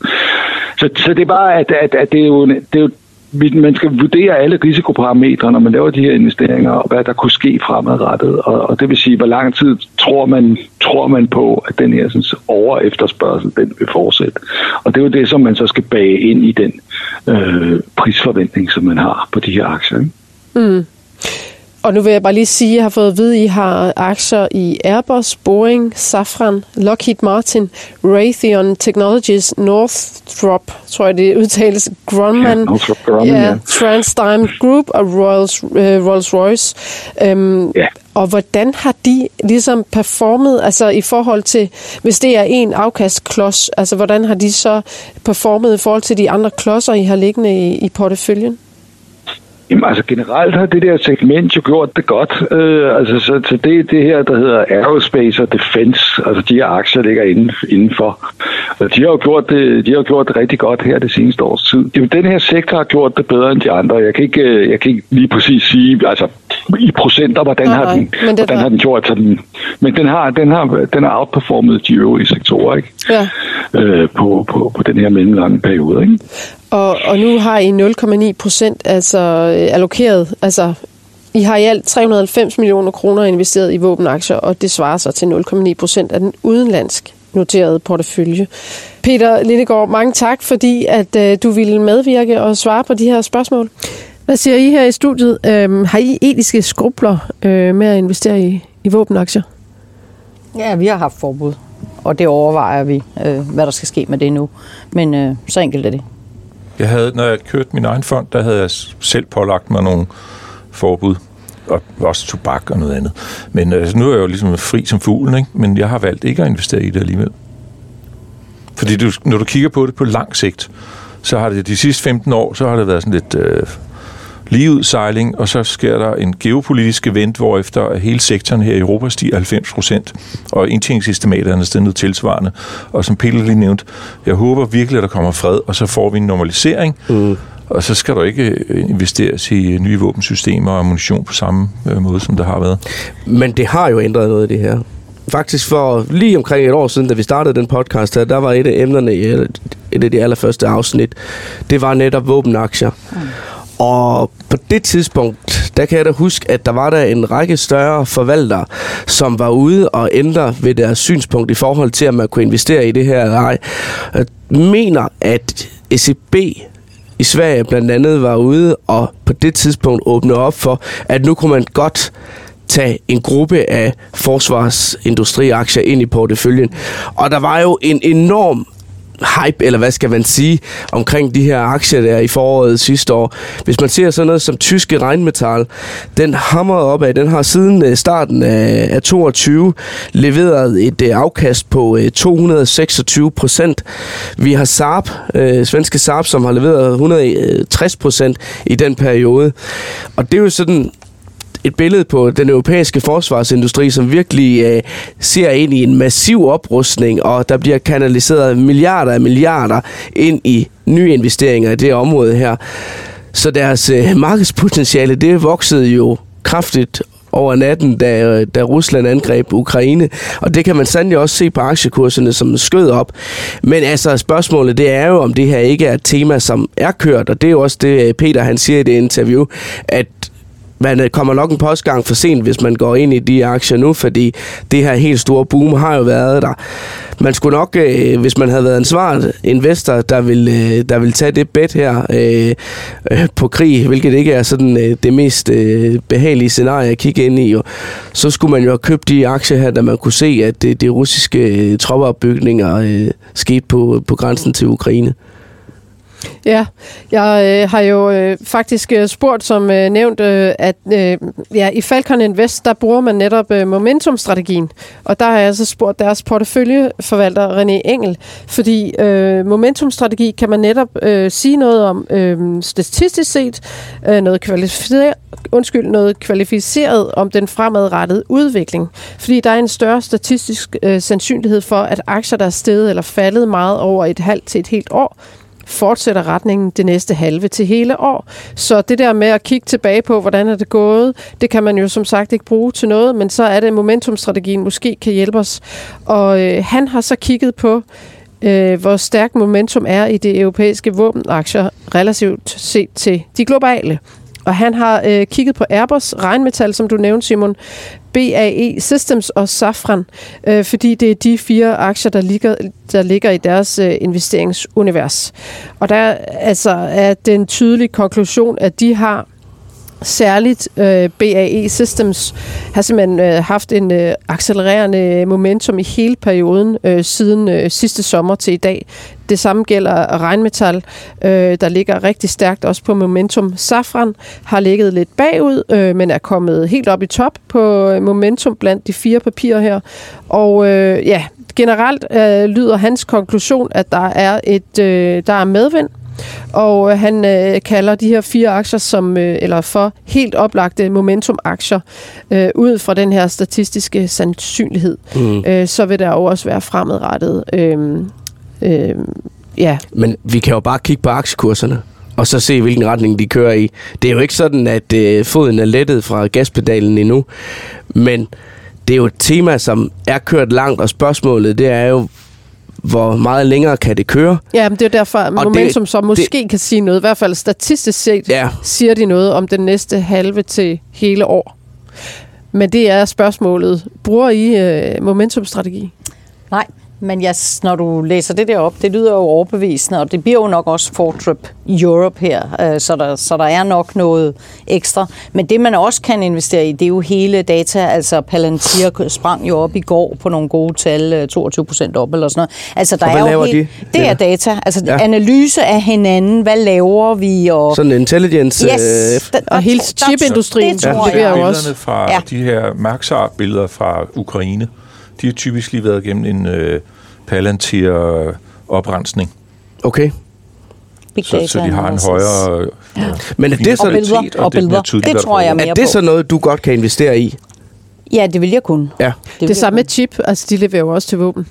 S5: Så, så det er bare, at, at, at det er jo, det er jo man skal vurdere alle risikoparametre, når man laver de her investeringer, og hvad der kunne ske fremadrettet. Og, og det vil sige, hvor lang tid tror man, tror man på, at den her sådan, over efterspørgsel, den vil fortsætte. Og det er jo det, som man så skal bage ind i den øh, prisforventning, som man har på de her aktier. Ikke? Mm.
S1: Og nu vil jeg bare lige sige, at jeg har fået at vide, at I har aktier i Airbus, Boeing, Safran, Lockheed Martin, Raytheon Technologies, Northrop, tror jeg det udtales, Grumman,
S5: Ja, Northrop Grumman,
S1: ja,
S5: ja.
S1: TransDigm Group og Rolls, øh, Rolls-Royce. Øhm,
S5: Ja.
S1: Og hvordan har de ligesom performet, altså i forhold til, hvis det er en afkastklods, altså hvordan har de så performet i forhold til de andre klodser, I har liggende i, i porteføljen?
S5: Jamen altså generelt har det der segment jo gjort det godt. Øh, altså så, så det det her, der hedder aerospace og defense, altså de her aktier ligger inden, indenfor. Og de har jo gjort det, de har jo gjort det rigtig godt her det seneste års tid. Jamen, den her sektor har gjort det bedre end de andre. Jeg kan ikke, øh, jeg kan ikke lige præcis sige, altså i procenter, hvordan,
S1: Nej,
S5: har,
S1: nej,
S5: den,
S1: det
S5: hvordan
S1: var-
S5: har den gjort. Så den, men den har, den har, den har outperformet de øvrige sektorer, ikke?
S1: Ja.
S5: Øh, på, på, på den her mellemlange periode, ikke?
S1: Og, og nu har I 0,9 procent altså, øh, allokeret. Altså, I har i alt 390 millioner kroner investeret i våbenaktier, og det svarer så til 0,9 procent af den udenlandsk noterede portefølje. Peter Lindegaard, mange tak, fordi at øh, du ville medvirke og svare på de her spørgsmål. Hvad siger I her i studiet? Øhm, har I etiske skrubler øh, med at investere i, i våbenaktier?
S3: Ja, vi har haft forbud, og det overvejer vi, øh, hvad der skal ske med det nu. Men øh, så enkelt er det.
S2: Jeg havde, når jeg kørte min egen fond, der havde jeg selv pålagt mig nogle forbud. Og også tobak og noget andet. Men altså, nu er jeg jo ligesom fri som fuglen, ikke? men jeg har valgt ikke at investere i det alligevel. Fordi du, når du kigger på det på lang sigt, så har det de sidste 15 år, så har det været sådan lidt øh, ligeуdsejling, og så sker der en geopolitisk event, hvor efter hele sektoren her i Europa stiger 90 procent, og indtjeningsestimaterne er stedet tilsvarende. Og som Peter lige nævnte, jeg håber virkelig, at der kommer fred, og så får vi en normalisering, mm. og så skal der ikke øh, investeres i nye våbensystemer og ammunition på samme øh, måde, som der har været.
S4: Men det har jo ændret noget, det her. faktisk for lige omkring et år siden, da vi startede den podcast her, der var et af emnerne i et af de allerførste afsnit, det var netop våbenaktier. Mm. Og på det tidspunkt, der kan jeg da huske, at der var der en række større forvaltere, som var ude og ændre ved deres synspunkt i forhold til, at man kunne investere i det her eller ej. Jeg mener, at ECB i Sverige blandt andet var ude og på det tidspunkt åbne op for, at nu kunne man godt tage en gruppe af forsvarsindustriaktier ind i porteføljen. Og der var jo en enorm hype, eller hvad skal man sige, omkring de her aktier der i foråret sidste år. Hvis man ser sådan noget som tyske regnmetal, den hammer op af, den har siden øh, starten af, af 22 leveret et øh, afkast på øh, 226 procent. Vi har Saab, øh, svenske Saab, som har leveret 160 procent i den periode. Og det er jo sådan et billede på den europæiske forsvarsindustri, som virkelig øh, ser ind i en massiv oprustning, og der bliver kanaliseret milliarder af milliarder ind i nye investeringer i det område her. Så deres øh, markedspotentiale, det voksede jo kraftigt over natten, da, øh, da Rusland angreb Ukraine. Og det kan man sandelig også se på aktiekurserne, som skød op. Men altså, spørgsmålet det er jo, om det her ikke er et tema, som er kørt. Og det er jo også det, øh, Peter han siger i det interview, at man øh, kommer nok en postgang for sent, hvis man går ind i de aktier nu, fordi det her helt store boom har jo været der. Man skulle nok, øh, hvis man havde været en smart investor, der vil, øh, der vil tage det bet her øh, øh, på krig, hvilket ikke er sådan øh, det mest øh, behagelige scenarie at kigge ind i, jo, så skulle man jo have købt de aktier her, da man kunne se, at øh, de russiske øh, troppeopbygninger øh, skete på, på grænsen til Ukraine.
S1: Ja, jeg øh, har jo øh, faktisk øh, spurgt som øh, nævnt, øh, at øh, ja, i Falcon Invest, der bruger man netop øh, momentumstrategien. Og der har jeg så spurgt deres porteføljeforvalter René Engel, fordi øh, momentumstrategi kan man netop øh, sige noget om øh, statistisk set, øh, noget kvalificeret, undskyld, noget kvalificeret om den fremadrettede udvikling. Fordi der er en større statistisk øh, sandsynlighed for, at aktier, der er steget eller faldet meget over et halvt til et helt år, fortsætter retningen det næste halve til hele år. Så det der med at kigge tilbage på, hvordan er det gået, det kan man jo som sagt ikke bruge til noget, men så er det momentumstrategien måske kan hjælpe os. Og øh, han har så kigget på, øh, hvor stærk momentum er i det europæiske våbenaktier relativt set til de globale. Og han har øh, kigget på Airbus, regnmetal, som du nævnte, Simon, BAE Systems og Safran, øh, fordi det er de fire aktier, der ligger, der ligger i deres øh, investeringsunivers. Og der altså, er den tydelige konklusion, at de har Særligt øh, BAE Systems har simpelthen øh, haft en øh, accelererende momentum i hele perioden øh, siden øh, sidste sommer til i dag. Det samme gælder regnmetal, øh, der ligger rigtig stærkt også på momentum. Safran har ligget lidt bagud, øh, men er kommet helt op i top på øh, momentum blandt de fire papirer her. Og øh, ja, generelt øh, lyder hans konklusion, at der er et øh, der er medvind og øh, han øh, kalder de her fire aktier som øh, eller for helt oplagte momentum-aktier øh, ud fra den her statistiske sandsynlighed. Mm. Øh, så vil der jo også være fremadrettet. Øh, øh, ja.
S4: Men vi kan jo bare kigge på aktiekurserne og så se, hvilken retning de kører i. Det er jo ikke sådan, at øh, foden er lettet fra gaspedalen endnu, men det er jo et tema, som er kørt langt, og spørgsmålet det er jo, hvor meget længere kan det køre.
S1: Ja, men det er derfor, at Momentum det, så måske det, kan sige noget. I hvert fald statistisk set ja. siger de noget om den næste halve til hele år. Men det er spørgsmålet. Bruger I uh, momentumstrategi?
S3: Nej, men yes, når du læser det der op, det lyder jo overbevisende, og det bliver jo nok også Fortrip Europe her, øh, så, der, så der er nok noget ekstra. Men det, man også kan investere i, det er jo hele data. Altså Palantir sprang jo op i går på nogle gode tal, 22 øh, procent op eller sådan noget. Altså, der
S4: og
S3: er jo
S4: helt,
S3: de? Det er data. Altså ja. analyse af hinanden. Hvad laver vi? Og,
S4: sådan intelligence.
S1: Yes, øh, og hele chipindustrien.
S2: Det tror jeg. Ja, billederne fra ja. de her Maxar-billeder fra Ukraine de har typisk lige været igennem en øh, Palantir-oprensning.
S4: Okay.
S2: så, så de har en højere... Ja.
S4: Ja. Men er det så...
S3: Og billeder. Og, og billeder. Det, det tror jeg mere
S4: Er det så noget, du godt kan investere i?
S3: Ja, det vil jeg kunne.
S4: Ja.
S1: Det, det samme med chip, altså de leverer jo også til våben.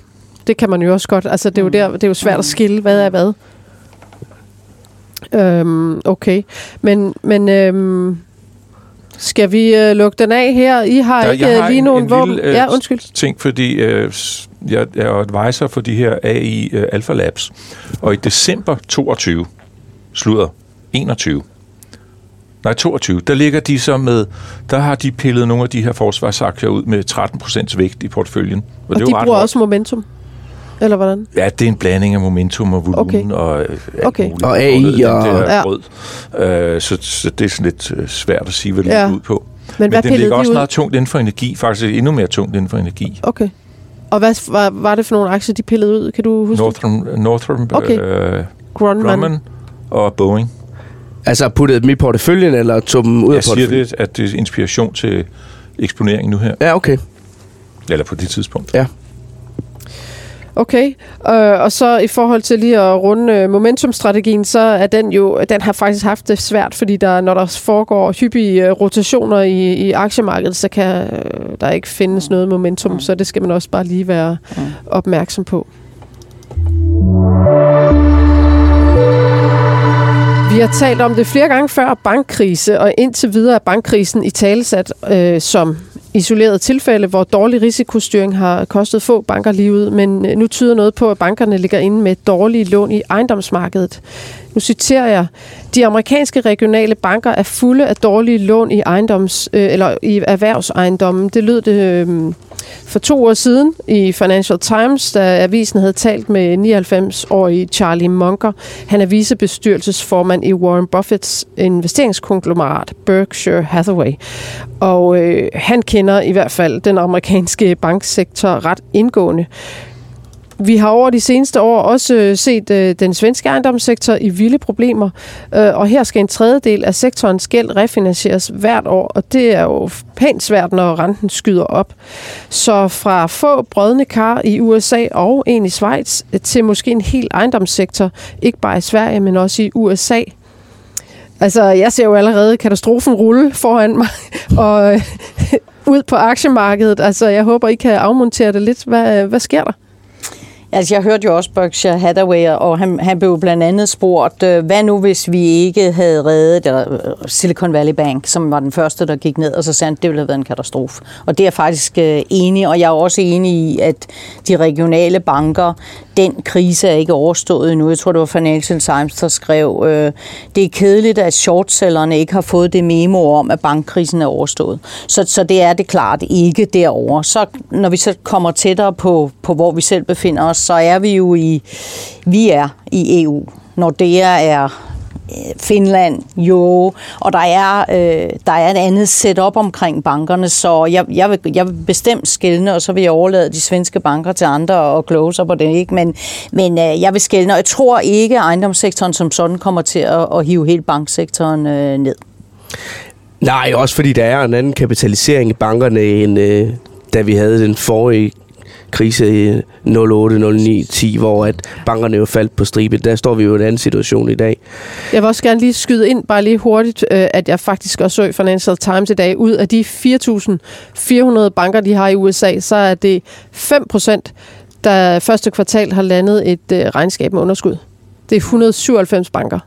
S1: Det kan man jo også godt. Altså det er jo, der, det er jo svært at skille, hvad er hvad. Øhm, okay. Men, men øhm, Skal vi øh, lukke den af her? I har
S2: Der-
S1: ikke øh,
S2: har
S1: lige
S2: en-
S1: nogen
S2: en
S1: våben.
S2: lille, øh,
S1: ja, undskyld.
S2: ting, fordi øh, jeg er advisor for de her AI øh, Alpha Labs, og i december 22, slutter 21, nej 22, der ligger de så med, der har de pillet nogle af de her forsvarsaktier ud med 13 procents vægt i porteføljen.
S1: Og
S2: det er
S1: de bruger
S2: højt.
S1: også momentum. Eller hvordan?
S2: Ja, det er en blanding af momentum og volumen
S1: Okay.
S2: okay. og øh, alt
S1: Okay.
S2: muligt.
S4: Og AI
S2: Den der
S4: og-
S1: Ja.
S2: brød. Øh, så, så det er sådan lidt øh, svært at sige, hvad det
S1: Ja.
S2: ud på.
S1: Men,
S2: Men
S1: hvad
S2: den ligger
S1: de
S2: også
S1: ud?
S2: meget tungt inden for energi, faktisk endnu mere tungt inden for energi.
S1: Okay. Og hvad var, var det for nogle aktier, de pillede ud? Kan du huske?
S2: Northern, Northern
S1: Okay.
S2: øh,
S1: Grumman.
S2: Grumman og Boeing.
S4: Altså puttede dem i porteføljen, eller tog dem ud
S2: Jeg
S4: af
S2: siger
S4: porteføljen?
S2: det, at det er inspiration til eksponering nu her,
S4: Ja, okay.
S2: eller på det tidspunkt.
S4: Ja.
S1: Okay, øh, og så i forhold til lige at runde øh, momentumstrategien, så er den jo, den har faktisk haft det svært, fordi der, når der foregår hyppige øh, rotationer i, i aktiemarkedet, så kan øh, der ikke findes noget momentum, så det skal man også bare lige være opmærksom på. Vi har talt om det flere gange før, bankkrise, og indtil videre er bankkrisen i talesat øh, som isoleret tilfælde, hvor dårlig risikostyring har kostet få banker livet, men øh, nu tyder noget på, at bankerne ligger inde med dårlige lån i ejendomsmarkedet. Nu citerer jeg, de amerikanske regionale banker er fulde af dårlige lån i ejendoms øh, eller i erhvervsejendommen. Det lød det øh, for to år siden i Financial Times, da avisen havde talt med 99-årige Charlie Munger. Han er vicebestyrelsesformand i Warren Buffetts investeringskonglomerat Berkshire Hathaway. Og øh, han kender i hvert fald den amerikanske banksektor ret indgående. Vi har over de seneste år også øh, set øh, den svenske ejendomssektor i vilde problemer, øh, og her skal en tredjedel af sektorens gæld refinansieres hvert år, og det er jo pænt svært, når renten skyder op. Så fra få brødne kar i USA og en i Schweiz øh, til måske en hel ejendomssektor, ikke bare i Sverige, men også i USA. Altså, jeg ser jo allerede katastrofen rulle foran mig, (laughs) og øh, (laughs) ud på aktiemarkedet. Altså, jeg håber, I kan afmontere det lidt. Hvad, øh, hvad sker der?
S3: Altså, jeg hørte jo også Berkshire Hathaway, og han, han blev blandt andet spurgt, øh, hvad nu hvis vi ikke havde reddet eller, øh, Silicon Valley Bank, som var den første, der gik ned, og så sagde han, det ville have været en katastrofe. Og det er jeg faktisk øh, enig, og jeg er også enig i, at de regionale banker, den krise er ikke overstået endnu. Jeg tror, det var Financial Times, der skrev, øh, det er kedeligt, at shortsellerne ikke har fået det memo om, at bankkrisen er overstået. Så, så det er det klart ikke derovre. Så når vi så kommer tættere på, på hvor vi selv befinder os, så er vi jo i, vi er i EU. Nordea er Øh, Finland, jo, og der er, øh, der er et andet setup omkring bankerne, så jeg, jeg, vil, jeg vil bestemt skælne, og så vil jeg overlade de svenske banker til andre og kloge sig på det, ikke? Men, men øh, jeg vil skælne, og jeg tror ikke, at ejendomssektoren som sådan kommer til at, at hive hele banksektoren øh, ned.
S4: Nej, også fordi der er en anden kapitalisering i bankerne, end øh, da vi havde den forrige krise i 08, 09, 10, hvor at bankerne jo faldt på stribe. Der står vi jo i en anden situation i dag.
S1: Jeg vil også gerne lige skyde ind, bare lige hurtigt, øh, at jeg faktisk også så i Financial Times i dag, ud af de 4.400 banker, de har i USA, så er det 5 procent, der første kvartal har landet et øh, regnskab med underskud. Det er 197 banker.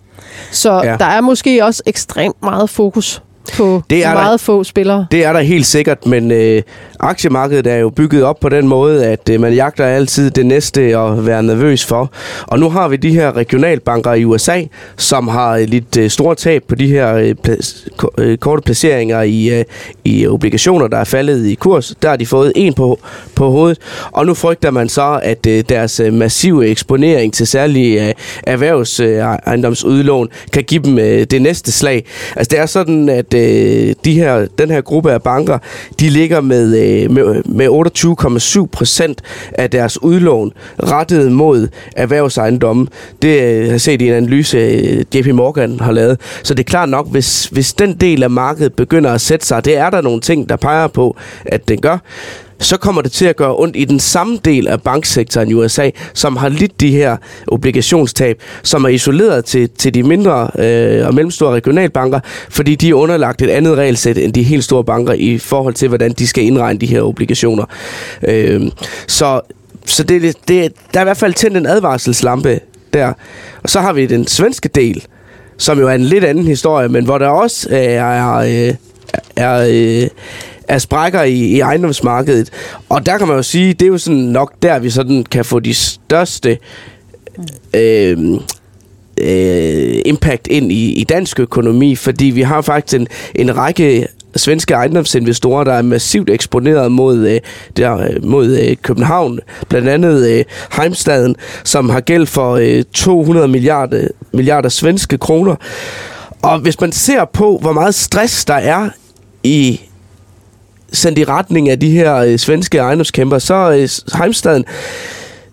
S1: Så
S4: ja.
S1: der er måske også ekstremt meget fokus på
S4: Det er der.
S1: meget få spillere.
S4: Det er der helt sikkert, men øh, aktiemarkedet er jo bygget op på den måde, at øh, man jagter altid det næste at være nervøs for. Og nu har vi de her regionalbanker i USA, som har lidt øh, store tab på de her øh, pla- ko- øh, korte placeringer i, øh, i obligationer, der er faldet i kurs. Der har de fået en på, på hovedet, og nu frygter man så, at øh, deres øh, massive eksponering til særlige øh, erhvervsejendomsudlån kan give dem øh, det næste slag. Altså det er sådan, at øh, Øh, de her, den her gruppe af banker, de ligger med, øh, med, med 28,7 procent af deres udlån rettet mod erhvervsejendomme. Det øh, har jeg set i en analyse, øh, JP Morgan har lavet. Så det er klart nok, hvis, hvis den del af markedet begynder at sætte sig, det er der nogle ting, der peger på, at den gør, så kommer det til at gøre ondt i den samme del af banksektoren i USA, som har lidt de her obligationstab, som er isoleret til, til de mindre øh, og mellemstore regionalbanker, fordi de er underlagt et andet regelsæt end de helt store banker i forhold til, hvordan de skal indregne de her obligationer. Øh, så så det, det, der er i hvert fald tændt en advarselslampe der. Og så har vi den svenske del, som jo er en lidt anden historie, men hvor der også øh, er... Øh, er, øh, er sprækker i, i ejendomsmarkedet. Og der kan man jo sige, det er jo sådan nok der, vi sådan kan få de største øh, øh, impact ind i, i dansk økonomi, fordi vi har faktisk en, en række svenske ejendomsinvestorer, der er massivt eksponeret mod, øh, der, øh, mod øh, København. Blandt andet øh, Heimstaden, som har gæld for øh, 200 milliarder, milliarder svenske kroner. Og hvis man ser på, hvor meget stress der er i sendt i retning af de her øh, svenske ejendomskæmper, så øh, Heimstaden,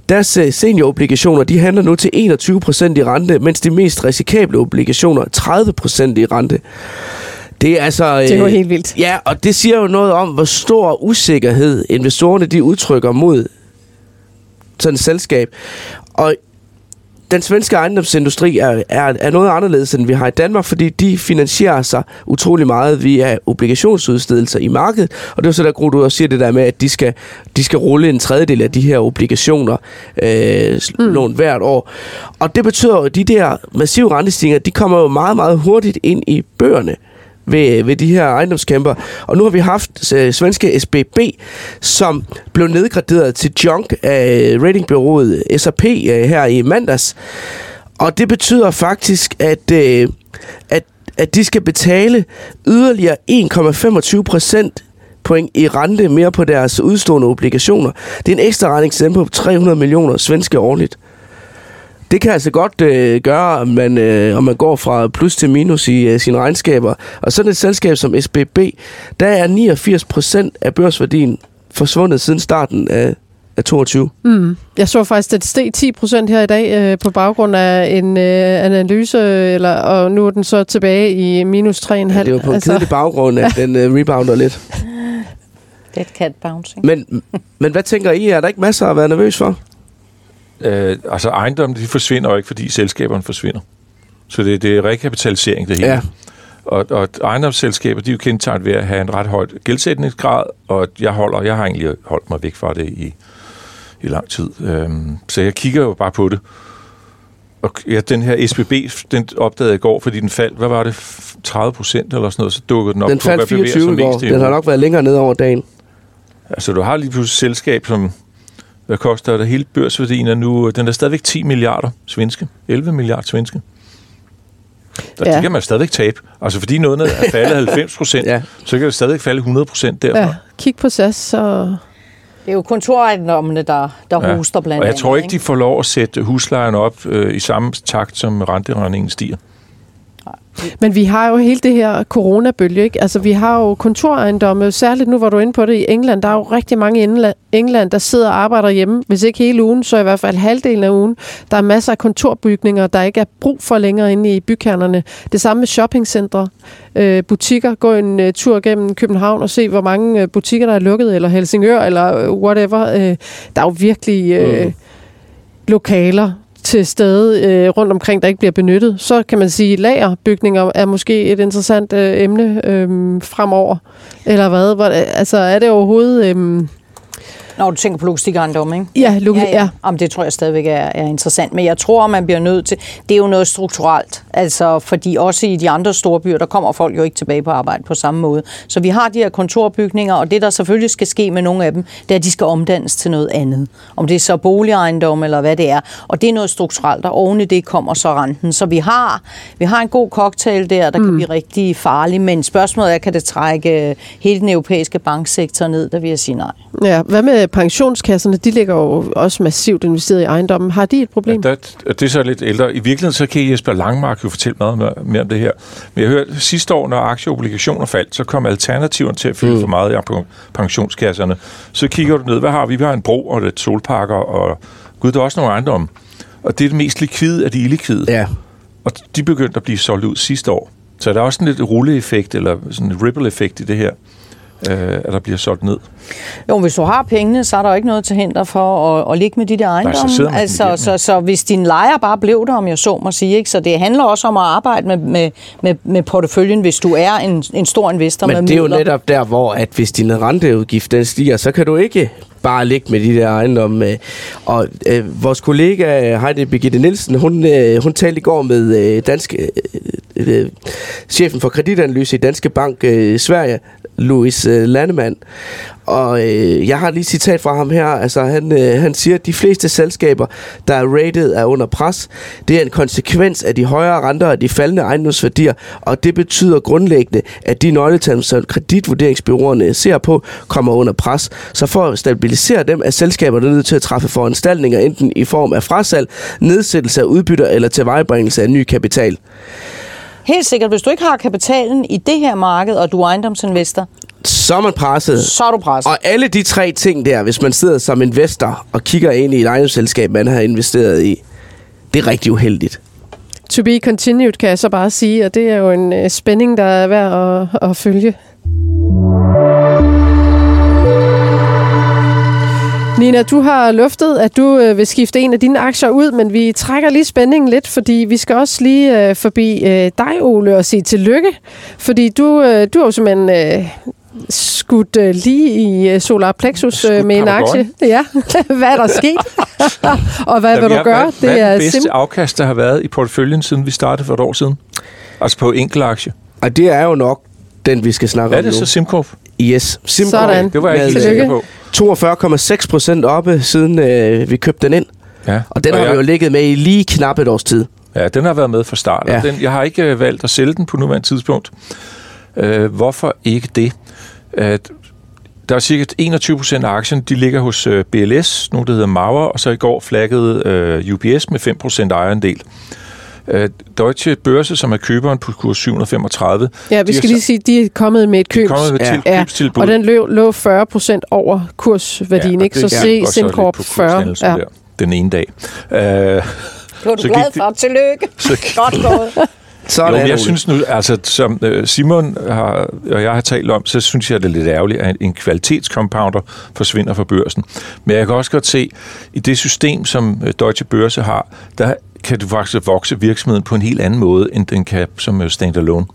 S4: deres øh, seniorobligationer, de handler nu til 21% i rente, mens de mest risikable obligationer 30% i rente. Det er altså...
S1: Det er jo helt vildt.
S4: Ja, og det siger jo noget om, hvor stor usikkerhed investorerne de udtrykker mod sådan et selskab. Og den svenske ejendomsindustri er, er, er noget anderledes, end vi har i Danmark, fordi de finansierer sig utrolig meget via obligationsudstedelser i markedet. Og det er så der, Gro, du også siger det der med, at de skal, de skal rulle en tredjedel af de her obligationer øh, mm. lån hvert år. Og det betyder jo, at de der massive rentestigninger, de kommer jo meget, meget hurtigt ind i bøgerne ved, ved de her ejendomskæmper. Og nu har vi haft øh, svenske SBB, som blev nedgraderet til junk af ratingbyrået SAP øh, her i mandags. Og det betyder faktisk, at, øh, at, at de skal betale yderligere 1,25 procent point i rente mere på deres udstående obligationer. Det er en ekstra regning på 300 millioner svenske årligt. Det kan altså godt øh, gøre, om man, øh, om man går fra plus til minus i øh, sine regnskaber. Og sådan et selskab som SBB, der er 89 procent af børsværdien forsvundet siden starten af, af 22.
S1: Mm. Jeg så faktisk, at det steg 10 procent her i dag øh, på baggrund af en øh, analyse, eller, og nu er den så tilbage i minus 3,5. Ja,
S4: det var på en altså. kedelig baggrund, at den øh, rebounder lidt. (laughs)
S3: Dead cat bouncing.
S4: Men, men hvad tænker I? Er der ikke masser at være nervøs for?
S2: Øh, altså ejendommen, de forsvinder jo ikke, fordi selskaberne forsvinder. Så det, det er rekapitalisering, det hele.
S4: Ja.
S2: Og, og ejendomsselskaber, de er jo kendetegnet ved at have en ret højt gældsætningsgrad, og jeg, holder, jeg har egentlig holdt mig væk fra det i, i lang tid. Øhm, så jeg kigger jo bare på det. Og ja, den her SBB, den opdagede jeg i går, fordi den faldt, hvad var det, 30 procent eller sådan noget, så dukkede den op
S4: den
S2: på,
S4: faldt 24 i går. Den har nok været længere ned over dagen.
S2: Altså, du har lige pludselig et selskab, som hvad koster det? Hele børsværdien er nu, den er stadigvæk 10 milliarder svenske. 11 milliarder svenske. Der, ja. Det kan man stadigvæk tabe. Altså fordi noget er faldet (laughs) 90 procent, ja. så kan det stadigvæk falde 100 procent derfra. Ja.
S1: Kig på SAS, så...
S3: Det er jo kontorejendommene, der, der ja. hoster blandt
S2: andet. Og jeg tror ikke, de får lov at sætte huslejen op øh, i samme takt, som renteregningen stiger.
S1: Men vi har jo hele det her coronabølge, ikke? Altså, vi har jo kontorejendomme, særligt nu, hvor du er inde på det i England. Der er jo rigtig mange i England, der sidder og arbejder hjemme. Hvis ikke hele ugen, så i hvert fald halvdelen af ugen. Der er masser af kontorbygninger, der ikke er brug for længere inde i bykernerne. Det samme med shoppingcentre, øh, butikker. Gå en uh, tur gennem København og se, hvor mange uh, butikker, der er lukket, eller Helsingør, eller uh, whatever. Der er jo virkelig... Uh, mm. lokaler, til stede øh, rundt omkring, der ikke bliver benyttet, så kan man sige, at lagerbygninger er måske et interessant øh, emne øh, fremover. Eller hvad? Hvor, altså, er det overhovedet... Øh,
S3: når du tænker på logistikejendom, ikke?
S1: Ja, log- ja, ja. ja.
S3: Om det tror jeg stadigvæk er, er interessant. Men jeg tror, man bliver nødt til... Det er jo noget strukturelt. Altså, fordi også i de andre store byer, der kommer folk jo ikke tilbage på arbejde på samme måde. Så vi har de her kontorbygninger, og det, der selvfølgelig skal ske med nogle af dem, det er, at de skal omdannes til noget andet. Om det er så boligejendom eller hvad det er. Og det er noget strukturelt, og oven i det kommer så renten. Så vi har, vi har en god cocktail der, der mm. kan blive rigtig farlig. Men spørgsmålet er, kan det trække hele den europæiske banksektor ned? Der vil jeg sige nej.
S1: Ja, hvad med pensionskasserne, de ligger jo også massivt investeret i ejendommen. Har de et problem?
S2: Ja, det, det er så lidt ældre. I virkeligheden så kan Jesper Langmark jo fortælle meget mere, mere om det her. Men jeg hørte sidste år, når aktieobligationer faldt, så kom alternativerne til at fylde mm. for meget i pensionskasserne. Så kigger du ned, hvad har vi? Vi har en bro og et solparker, og gud, der er også nogle ejendomme. Og det er det mest likvide af de illikvide.
S4: Ja.
S2: Og de begyndte at blive solgt ud sidste år. Så der er også en lidt rulleeffekt, eller sådan en ripple-effekt i det her øh, at der bliver solgt ned.
S3: Jo, hvis du har pengene, så er der jo ikke noget til hinder for at, at ligge med de der ejendomme. Nej, så, altså, så, så hvis din lejer bare blev der, om jeg så må sige, ikke? så det handler også om at arbejde med, med, med, med porteføljen, hvis du er en, en stor investor
S4: Men
S3: med
S4: det er midler. jo netop der, hvor at hvis din renteudgift den stiger, så kan du ikke bare ligge med de der ejendomme. Og øh, vores kollega Heidi Birgitte Nielsen, hun, øh, hun talte i går med øh, Dansk, øh, øh, chefen for kreditanalyse i Danske Bank øh, Sverige, Louis øh, Landemann. Og øh, jeg har lige et citat fra ham her. Altså, han, øh, han siger, at de fleste selskaber, der er rated, er under pres. Det er en konsekvens af de højere renter og de faldende ejendomsværdier, og det betyder grundlæggende, at de nøgletal, som kreditvurderingsbyråerne ser på, kommer under pres. Så for at stabilisere dem, er selskaberne nødt til at træffe foranstaltninger, enten i form af frasalg, nedsættelse af udbytter eller tilvejebringelse af ny kapital.
S3: Helt sikkert, hvis du ikke har kapitalen i det her marked, og du er ejendomsinvestor,
S4: Så er man presset.
S3: så er du presset.
S4: Og alle de tre ting der, hvis man sidder som investor og kigger ind i et ejendomsselskab, man har investeret i, det er rigtig uheldigt.
S1: To be continued, kan jeg så bare sige, og det er jo en øh, spænding, der er værd at, at følge. Nina, du har luftet, at du øh, vil skifte en af dine aktier ud, men vi trækker lige spændingen lidt, fordi vi skal også lige øh, forbi øh, dig, Ole, og sige tillykke. Fordi du, øh, du har jo simpelthen øh, skudt øh, lige i øh, Solar Plexus øh, med en aktie. Ja, (laughs) hvad er der sket? (laughs) og hvad vil du
S2: Jamen,
S1: gøre?
S2: Hvad,
S1: det
S2: er
S1: er
S2: den bedste
S1: sim-
S2: afkast, der har været i porteføljen, siden vi startede for et år siden? Altså på enkel aktie.
S4: Og det er jo nok den, vi skal snakke
S2: Er
S4: om
S2: det
S4: nu.
S2: så SimCorp?
S4: Yes. Simcorp
S1: Sådan.
S2: Det var jeg ikke sikker på.
S4: 42,6 procent oppe, siden øh, vi købte den ind.
S2: Ja.
S4: Og den har
S2: jeg,
S4: vi jo ligget med i lige knap et års tid.
S2: Ja, den har været med fra start. Ja. Og den, jeg har ikke øh, valgt at sælge den på nuværende tidspunkt. Øh, hvorfor ikke det? At der er cirka 21 procent af aktien, de ligger hos øh, BLS, nu der hedder Mauer, og så i går flaggede øh, UBS med 5 procent ejerandel. Øh, Deutsche Börse, som er køberen på kurs 735,
S1: Ja, vi skal lige sige, at de er kommet med et
S2: de er
S1: køb.
S2: kommet med
S4: Ja.
S2: til,
S1: Ja,
S2: købstilbud.
S1: og den lå, lå 40 procent over kursværdien,
S2: og
S1: ikke? Så se
S2: på
S1: 40.
S2: kurshændelsen
S1: Ja.
S2: Der, den ene dag. Øh,
S3: Det var du glad for. Tillykke.
S2: så
S3: Godt gået. (laughs)
S4: Sådan
S2: Jo,
S4: er
S2: jeg synes nu, altså som øh, Simon har, og jeg har talt om, så synes jeg, det er lidt ærgerligt, at en kvalitetscompounder forsvinder fra børsen. Men jeg kan også godt se, i det system, som øh, Deutsche Börse har, der kan du faktisk vokse virksomheden på en helt anden måde, end den kan som øh, standalone.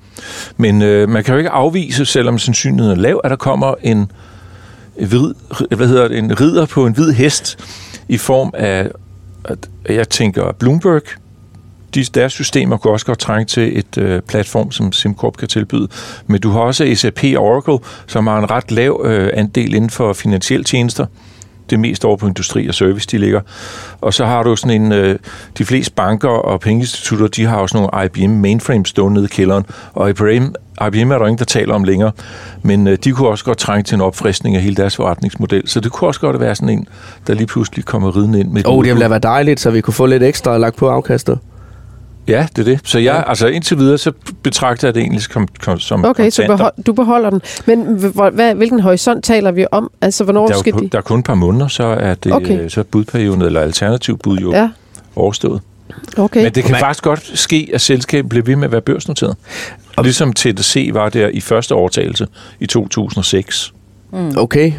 S2: Men øh, man kan jo ikke afvise, selvom sandsynligheden er lav, at der kommer en, hvid, hvad hedder det, en ridder på en hvid hest i form af, at jeg tænker Bloomberg, de, deres systemer kunne også godt trænge til et øh, platform, som SimCorp kan tilbyde. Men du har også SAP Oracle, som har en ret lav øh, andel inden for finansielle tjenester. Det mest over på industri og service, de ligger. Og så har du sådan en... Øh, de fleste banker og pengeinstitutter, de har også nogle IBM mainframes stående nede i kælderen. Og IBM, IBM er der ingen, der taler om længere. Men øh, de kunne også godt trænge til en opfriskning af hele deres forretningsmodel. Så det kunne også godt være sådan en, der lige pludselig kommer ridende ind med
S4: Åh, oh, det ville da være dejligt, så vi kunne få lidt ekstra lagt på afkastet.
S2: Ja, det er det. Så jeg, ja. altså indtil videre, så betragter jeg det egentlig som, som
S1: Okay, så behold, du beholder den. Men hvor, hvad, hvilken horisont taler vi om? Altså, hvornår
S2: der, er
S1: skal
S2: jo,
S1: de...
S2: der er kun et par måneder, så er det
S1: Okay.
S2: okay. så er budperioden eller alternativ bud jo ja. Overstået.
S1: okay.
S2: Men det kan faktisk godt ske, at selskabet bliver ved med at være børsnoteret. Og ligesom TDC var der i første overtagelse i 2006.
S4: Mm. Okay.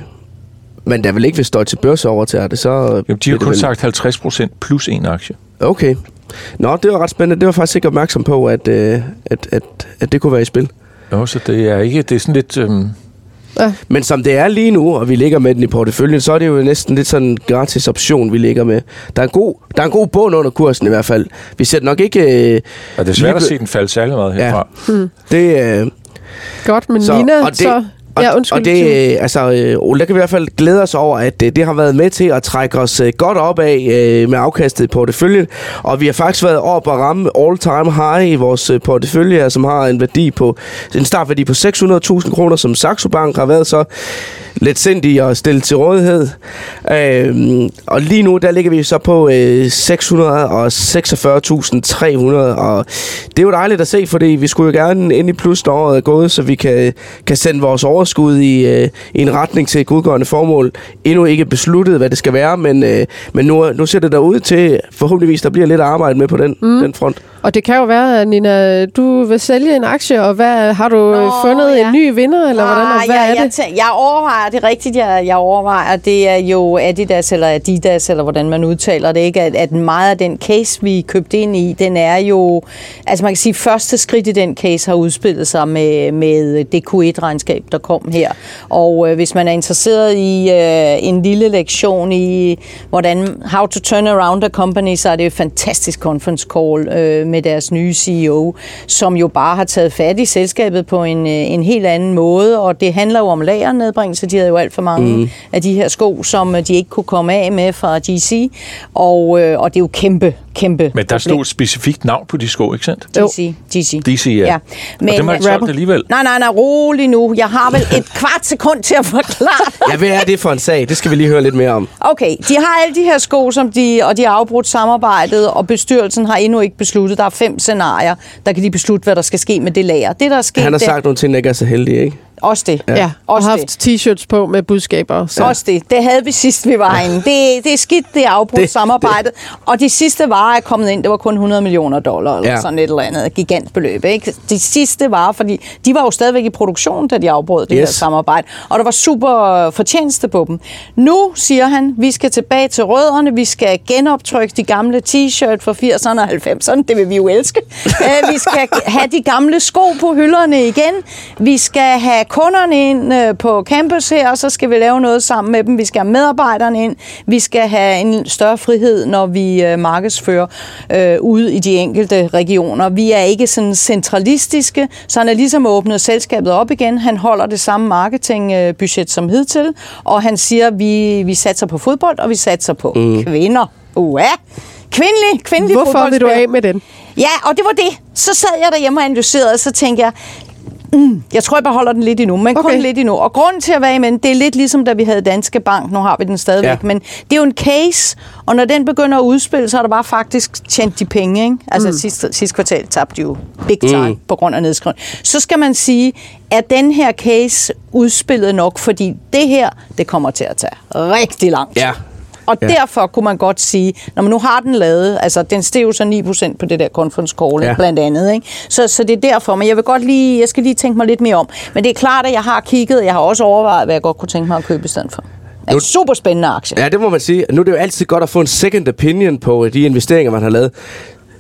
S4: Men der vil ikke, hvis Deutsche Börse overtager det, så...
S2: Jamen, de har kun
S4: vel-
S2: sagt 50 procent plus en aktie.
S4: Okay. Nå, det var ret spændende. Det var faktisk ikke opmærksom på, at, øh, at, at, at det kunne være i spil.
S2: Jo, så det er ikke, det er sådan lidt, øhm,
S4: Men som det er lige nu, og vi ligger med den i porteføljen, så er det jo næsten lidt sådan en gratis option, vi ligger med. Der er en god, der er en god bund under kursen i hvert fald. Vi ser nok ikke... Øh,
S2: og det er svært at
S4: lige-
S2: se den falde særlig meget
S4: Ja.
S2: herfra.
S4: Det, øh,
S1: Godt, men
S4: Så-
S1: Nina,
S4: og det-
S1: så...
S4: og,
S1: Ja, undskyld.
S4: og det, øh, altså, øh, Ole, kan vi i hvert fald glæde os over, at øh, det har været med til at trække os øh, godt op af øh, med afkastet i porteføljen. Og vi har faktisk været oppe og ramme all-time high i vores øh, portefølje, som har en værdi på en startværdi på 600.000 kroner, som Saxo Bank har været så lidt sindig at stille til rådighed. Øh, og lige nu, der ligger vi så på øh, 646.300, og det er jo dejligt at se, fordi vi skulle jo gerne ind i plus, når året er gået, så vi kan, kan sende vores overskud i, øh, i en retning til et godgørende formål. Endnu ikke besluttet, hvad det skal være, men, øh, men nu, nu ser det der ud til, forhåbentligvis, der bliver lidt arbejde med på den, mm. den front.
S1: Og det kan jo være, at Nina, du vil sælge en aktie, og hvad, har du
S3: Nå,
S1: fundet
S3: ja.
S1: en ny vinder, eller hvordan, og
S3: Ah,
S1: hvad
S3: jeg,
S1: er
S3: jeg,
S1: det?
S3: tæ- jeg overvejer, det er rigtigt, jeg, jeg overvejer, det er jo Adidas eller Adidas, eller hvordan man udtaler det, ikke? At, at meget af den case, vi købte ind i, den er jo, altså man kan sige, første skridt i den case har udspillet sig med, med det Q1-regnskab, der kom her. Og øh, hvis man er interesseret i øh, en lille lektion i, hvordan, how to turn around a company, så er det jo et fantastisk conference call øh, med deres nye CEO, som jo bare har taget fat i selskabet på en, øh, en helt anden måde, og det handler jo om lagernedbringelse. De havde jo alt for mange mm. af de her sko, som de ikke kunne komme af med fra GC, og, øh, og det er jo kæmpe, kæmpe
S2: Men der stod et specifikt navn på de sko, ikke sandt?
S3: DC, DC.
S2: DC, ja. ja. Men, og dem har ikke solgt alligevel.
S3: Nej, nej, nej, rolig nu. Jeg har vel et kvart sekund til at forklare. (laughs)
S4: ja, hvad er det for en sag? Det skal vi lige høre lidt mere om.
S3: Okay, de har alle de her sko, som de, og de har afbrudt samarbejdet, og bestyrelsen har endnu ikke besluttet. Der er fem scenarier, der kan de beslutte, hvad der skal ske med det lager. Det, der er sket,
S4: Han har sagt nogle ting, der ikke er så heldige, ikke?
S3: Også det.
S1: Ja, og
S3: Også
S1: haft t-shirts på med budskaber.
S3: Så. Også det. Det havde vi sidst, vi var inde. Det, det er skidt, det er afbrudt det, samarbejdet. Det. Og de sidste varer er kommet ind, det var kun 100 millioner dollar, eller ja. sådan et eller andet gigantbeløb. Ikke? De sidste varer, fordi de var jo stadigvæk i produktion, da de afbrød det yes. her samarbejde. Og der var super fortjeneste på dem. Nu siger han, vi skal tilbage til rødderne, vi skal genoptrykke de gamle t-shirt fra 80'erne og 90'erne. Det vil vi jo elske. (laughs) Øh, vi skal have de gamle sko på hylderne igen. Vi skal have kunderne ind øh, på campus her, og så skal vi lave noget sammen med dem. Vi skal have medarbejderne ind. Vi skal have en større frihed, når vi øh, markedsfører øh, ude i de enkelte regioner. Vi er ikke sådan centralistiske, så han er ligesom åbnet selskabet op igen. Han holder det samme marketingbudget som hidtil, og han siger, at vi, vi satser på fodbold, og vi satser på mm. kvinder. Uh, Kvindelig, kvindelig
S1: Hvorfor vil du af med den?
S3: Ja, og det var det. Så sad jeg derhjemme og analyserede, og så tænkte jeg, Mm, jeg tror, jeg beholder den lidt endnu, men okay. kun lidt endnu. Og grunden til at være med det er lidt ligesom, da vi havde Danske Bank. Nu har vi den stadigvæk. Ja. Men det er jo en case, og når den begynder at udspille, så er der bare faktisk tjent de penge. Ikke? Altså mm. sidste, sidste kvartal tabte jo big time mm. på grund af nedskrivning. Så skal man sige, er den her case udspillet nok? Fordi det her, det kommer til at tage rigtig lang tid. Ja. Og ja. derfor kunne man godt sige, når man nu har den lavet, altså den steg jo så 9% på det der conference call, ja. blandt andet. Ikke? Så, så det er derfor, men jeg vil godt lige, jeg skal lige tænke mig lidt mere om. Men det er klart, at jeg har kigget, jeg har også overvejet, hvad jeg godt kunne tænke mig at købe i stedet for. En super spændende aktie.
S4: Ja, det må man sige. Nu er det jo altid godt at få en second opinion på de investeringer, man har lavet.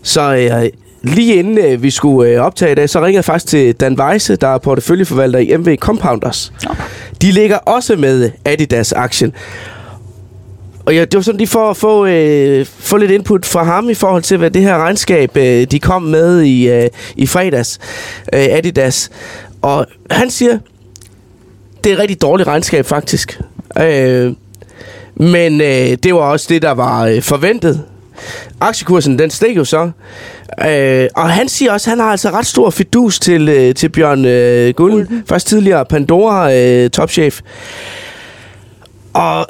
S4: Så øh, lige inden øh, vi skulle øh, optage i dag, så ringede jeg faktisk til Dan Weisse, der er porteføljeforvalter i MV Compounders. Okay. De ligger også med Adidas-aktien. Og ja, det var sådan lige for at få, øh, få lidt input fra ham i forhold til, hvad det her regnskab, øh, de kom med i, øh, i fredags, øh, Adidas. Og han siger, det er et rigtig dårligt regnskab faktisk. Øh, men øh, det var også det, der var øh, forventet. Aktiekursen, den steg jo så. Øh, og han siger også, at han har altså ret stor fidus til, øh, til Bjørn øh, Gulden, først tidligere Pandora øh, topchef. Og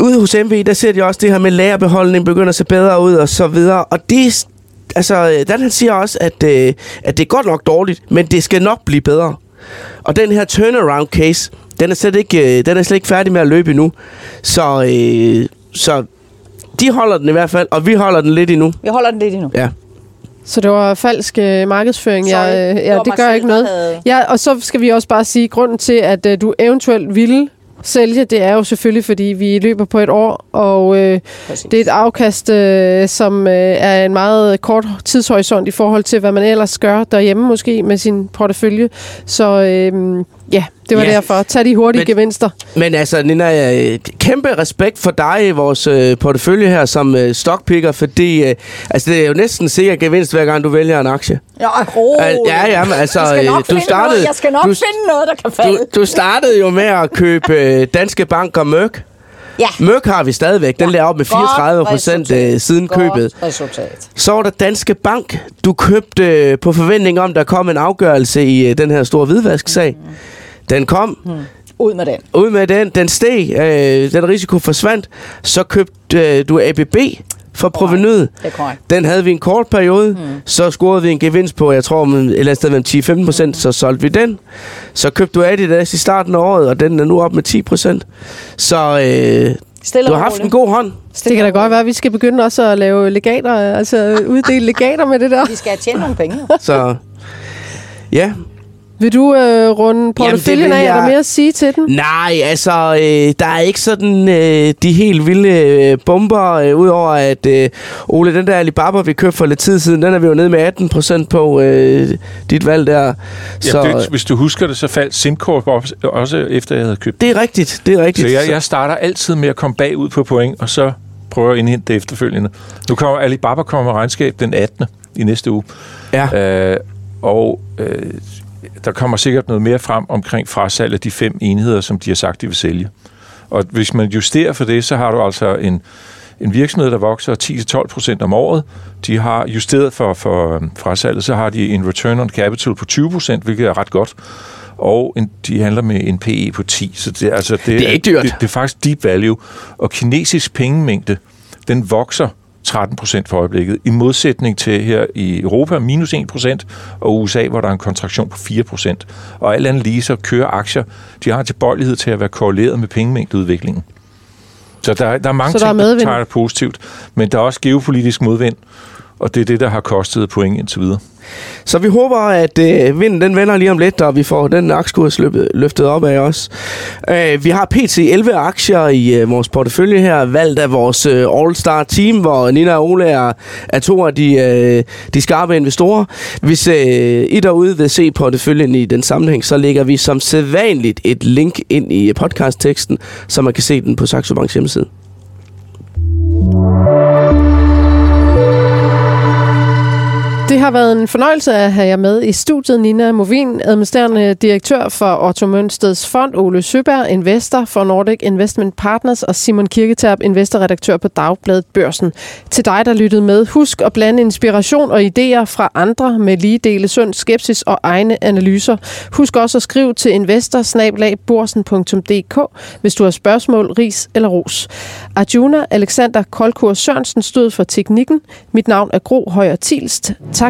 S4: ude hos MV, der ser de også det her med lagerbeholdning begynder at se bedre ud og så videre. Og det, altså, Dan han siger også, at, øh, at det er godt nok dårligt, men det skal nok blive bedre. Og den her turnaround case, den er slet ikke, øh, den er slet ikke færdig med at løbe endnu. Så, øh, så de holder den i hvert fald, og vi holder den lidt endnu.
S3: Vi holder den lidt endnu.
S4: Ja.
S1: Så det var falsk øh, markedsføring. Sorry, ja, øh, ja, det, det gør ikke noget. Havde... Ja, og så skal vi også bare sige, grunden til, at øh, du eventuelt ville sælge, det er jo selvfølgelig, fordi vi løber på et år, og øh, det er et afkast, øh, som øh, er en meget kort tidshorisont i forhold til, hvad man ellers gør derhjemme måske med sin portefølje. Så øh, ja, det var ja. derfor. Tag de hurtige men, gevinster.
S4: Men altså, Nina, øh, kæmpe respekt for dig i vores øh, portefølje her som øh, stockpicker, fordi øh, altså, det er jo næsten sikkert gevinst, hver gang du vælger en aktie.
S3: Ja, roligt.
S4: Ja, ja, men altså,
S3: du startede... Noget. Jeg skal nok du, finde noget, der kan falde.
S4: Du, du startede jo med at købe øh, Danske Bank og Mørk. Ja. Mørk har vi stadigvæk. Den ja. lader op med 34 procent øh, siden Godt købet.
S3: Resultat.
S4: Så var der Danske Bank. Du købte øh, på forventning om, der kom en afgørelse i øh, den her store hvidvasksag. Mm. Den kom. Hmm.
S3: Ud med den.
S4: Ud med den. Den steg. Øh, den risiko forsvandt. Så købte øh, du ABB for provenyet. Den havde vi en kort periode. Hmm. Så scorede vi en gevinst på, jeg tror, et eller andet sted mellem 10-15 procent. Hmm. Så solgte vi den. Så købte du Adidas i starten af året, og den er nu op med 10 procent. Så... Øh, Stille du har haft en god hånd.
S1: Stille det kan da godt være, at vi skal begynde også at lave legater, altså uddele legater med det der.
S3: Vi skal tjene nogle penge.
S4: Så ja,
S1: vil du øh, runde porteføljen af? Jeg... Er der mere at sige til den?
S4: Nej, altså, øh, der er ikke sådan øh, de helt vilde øh, bomber, øh, udover at øh, Ole, den der Alibaba, vi købte for lidt tid siden, den er vi jo nede med 18 procent på øh, dit valg der.
S2: Så, ja, det, hvis du husker det, så faldt SimCorp også efter, jeg havde købt
S4: Det er rigtigt, det er rigtigt.
S2: Så jeg, jeg starter altid med at komme bagud på point, og så prøver at indhente det efterfølgende. Nu kommer Alibaba kommer med regnskab den 18. i næste uge.
S4: Ja.
S2: Øh, og øh, der kommer sikkert noget mere frem omkring frasalg af de fem enheder, som de har sagt, de vil sælge. Og hvis man justerer for det, så har du altså en, en virksomhed, der vokser 10-12 procent om året. De har justeret for, for øhm, frasalget, så har de en return on capital på 20 procent, hvilket er ret godt. Og en, de handler med en PE på 10. Så det, altså, det,
S4: Det er ikke dyrt.
S2: Det, det er faktisk deep value. Og kinesisk pengemængde, den vokser 13 procent for øjeblikket, i modsætning til her i Europa minus 1 procent, og USA, hvor der er en kontraktion på 4 procent. Og alt andet lige så kører aktier, de har tilbøjelighed til at være korreleret med pengemængdeudviklingen. Så der, der er mange
S1: Så der
S2: ting,
S1: er
S2: der tager det positivt, men der er også geopolitisk modvind, og det er det, der har kostet point indtil videre.
S4: Så vi håber, at øh, vinden den vender lige om lidt, og vi får den aktiekurs løbet, løftet op af os. Øh, vi har pt. 11 aktier i øh, vores portefølje her, valgt af vores øh, All-Star team, hvor Nina og Ole er, er to af de, øh, de skarpe investorer. Hvis øh, I derude vil se porteføljen i den sammenhæng, så lægger vi som sædvanligt et link ind i podcastteksten, så man kan se den på Saxo Banks hjemmeside.
S1: Har været en fornøjelse at have jer med i studiet. Nina Movin, administrerende direktør for Otto Mønsteds Fond, Ole Søberg, investor for Nordic Investment Partners og Simon Kirketab, investorredaktør på Dagbladet Børsen. Til dig, der lyttede med, husk at blande inspiration og idéer fra andre med lige dele sund skepsis og egne analyser. Husk også at skrive til investorsnablagborsen.dk, hvis du har spørgsmål, ris eller ros. Arjuna Alexander Kolkur Sørensen stod for teknikken. Mit navn er Gro Højer Tilst.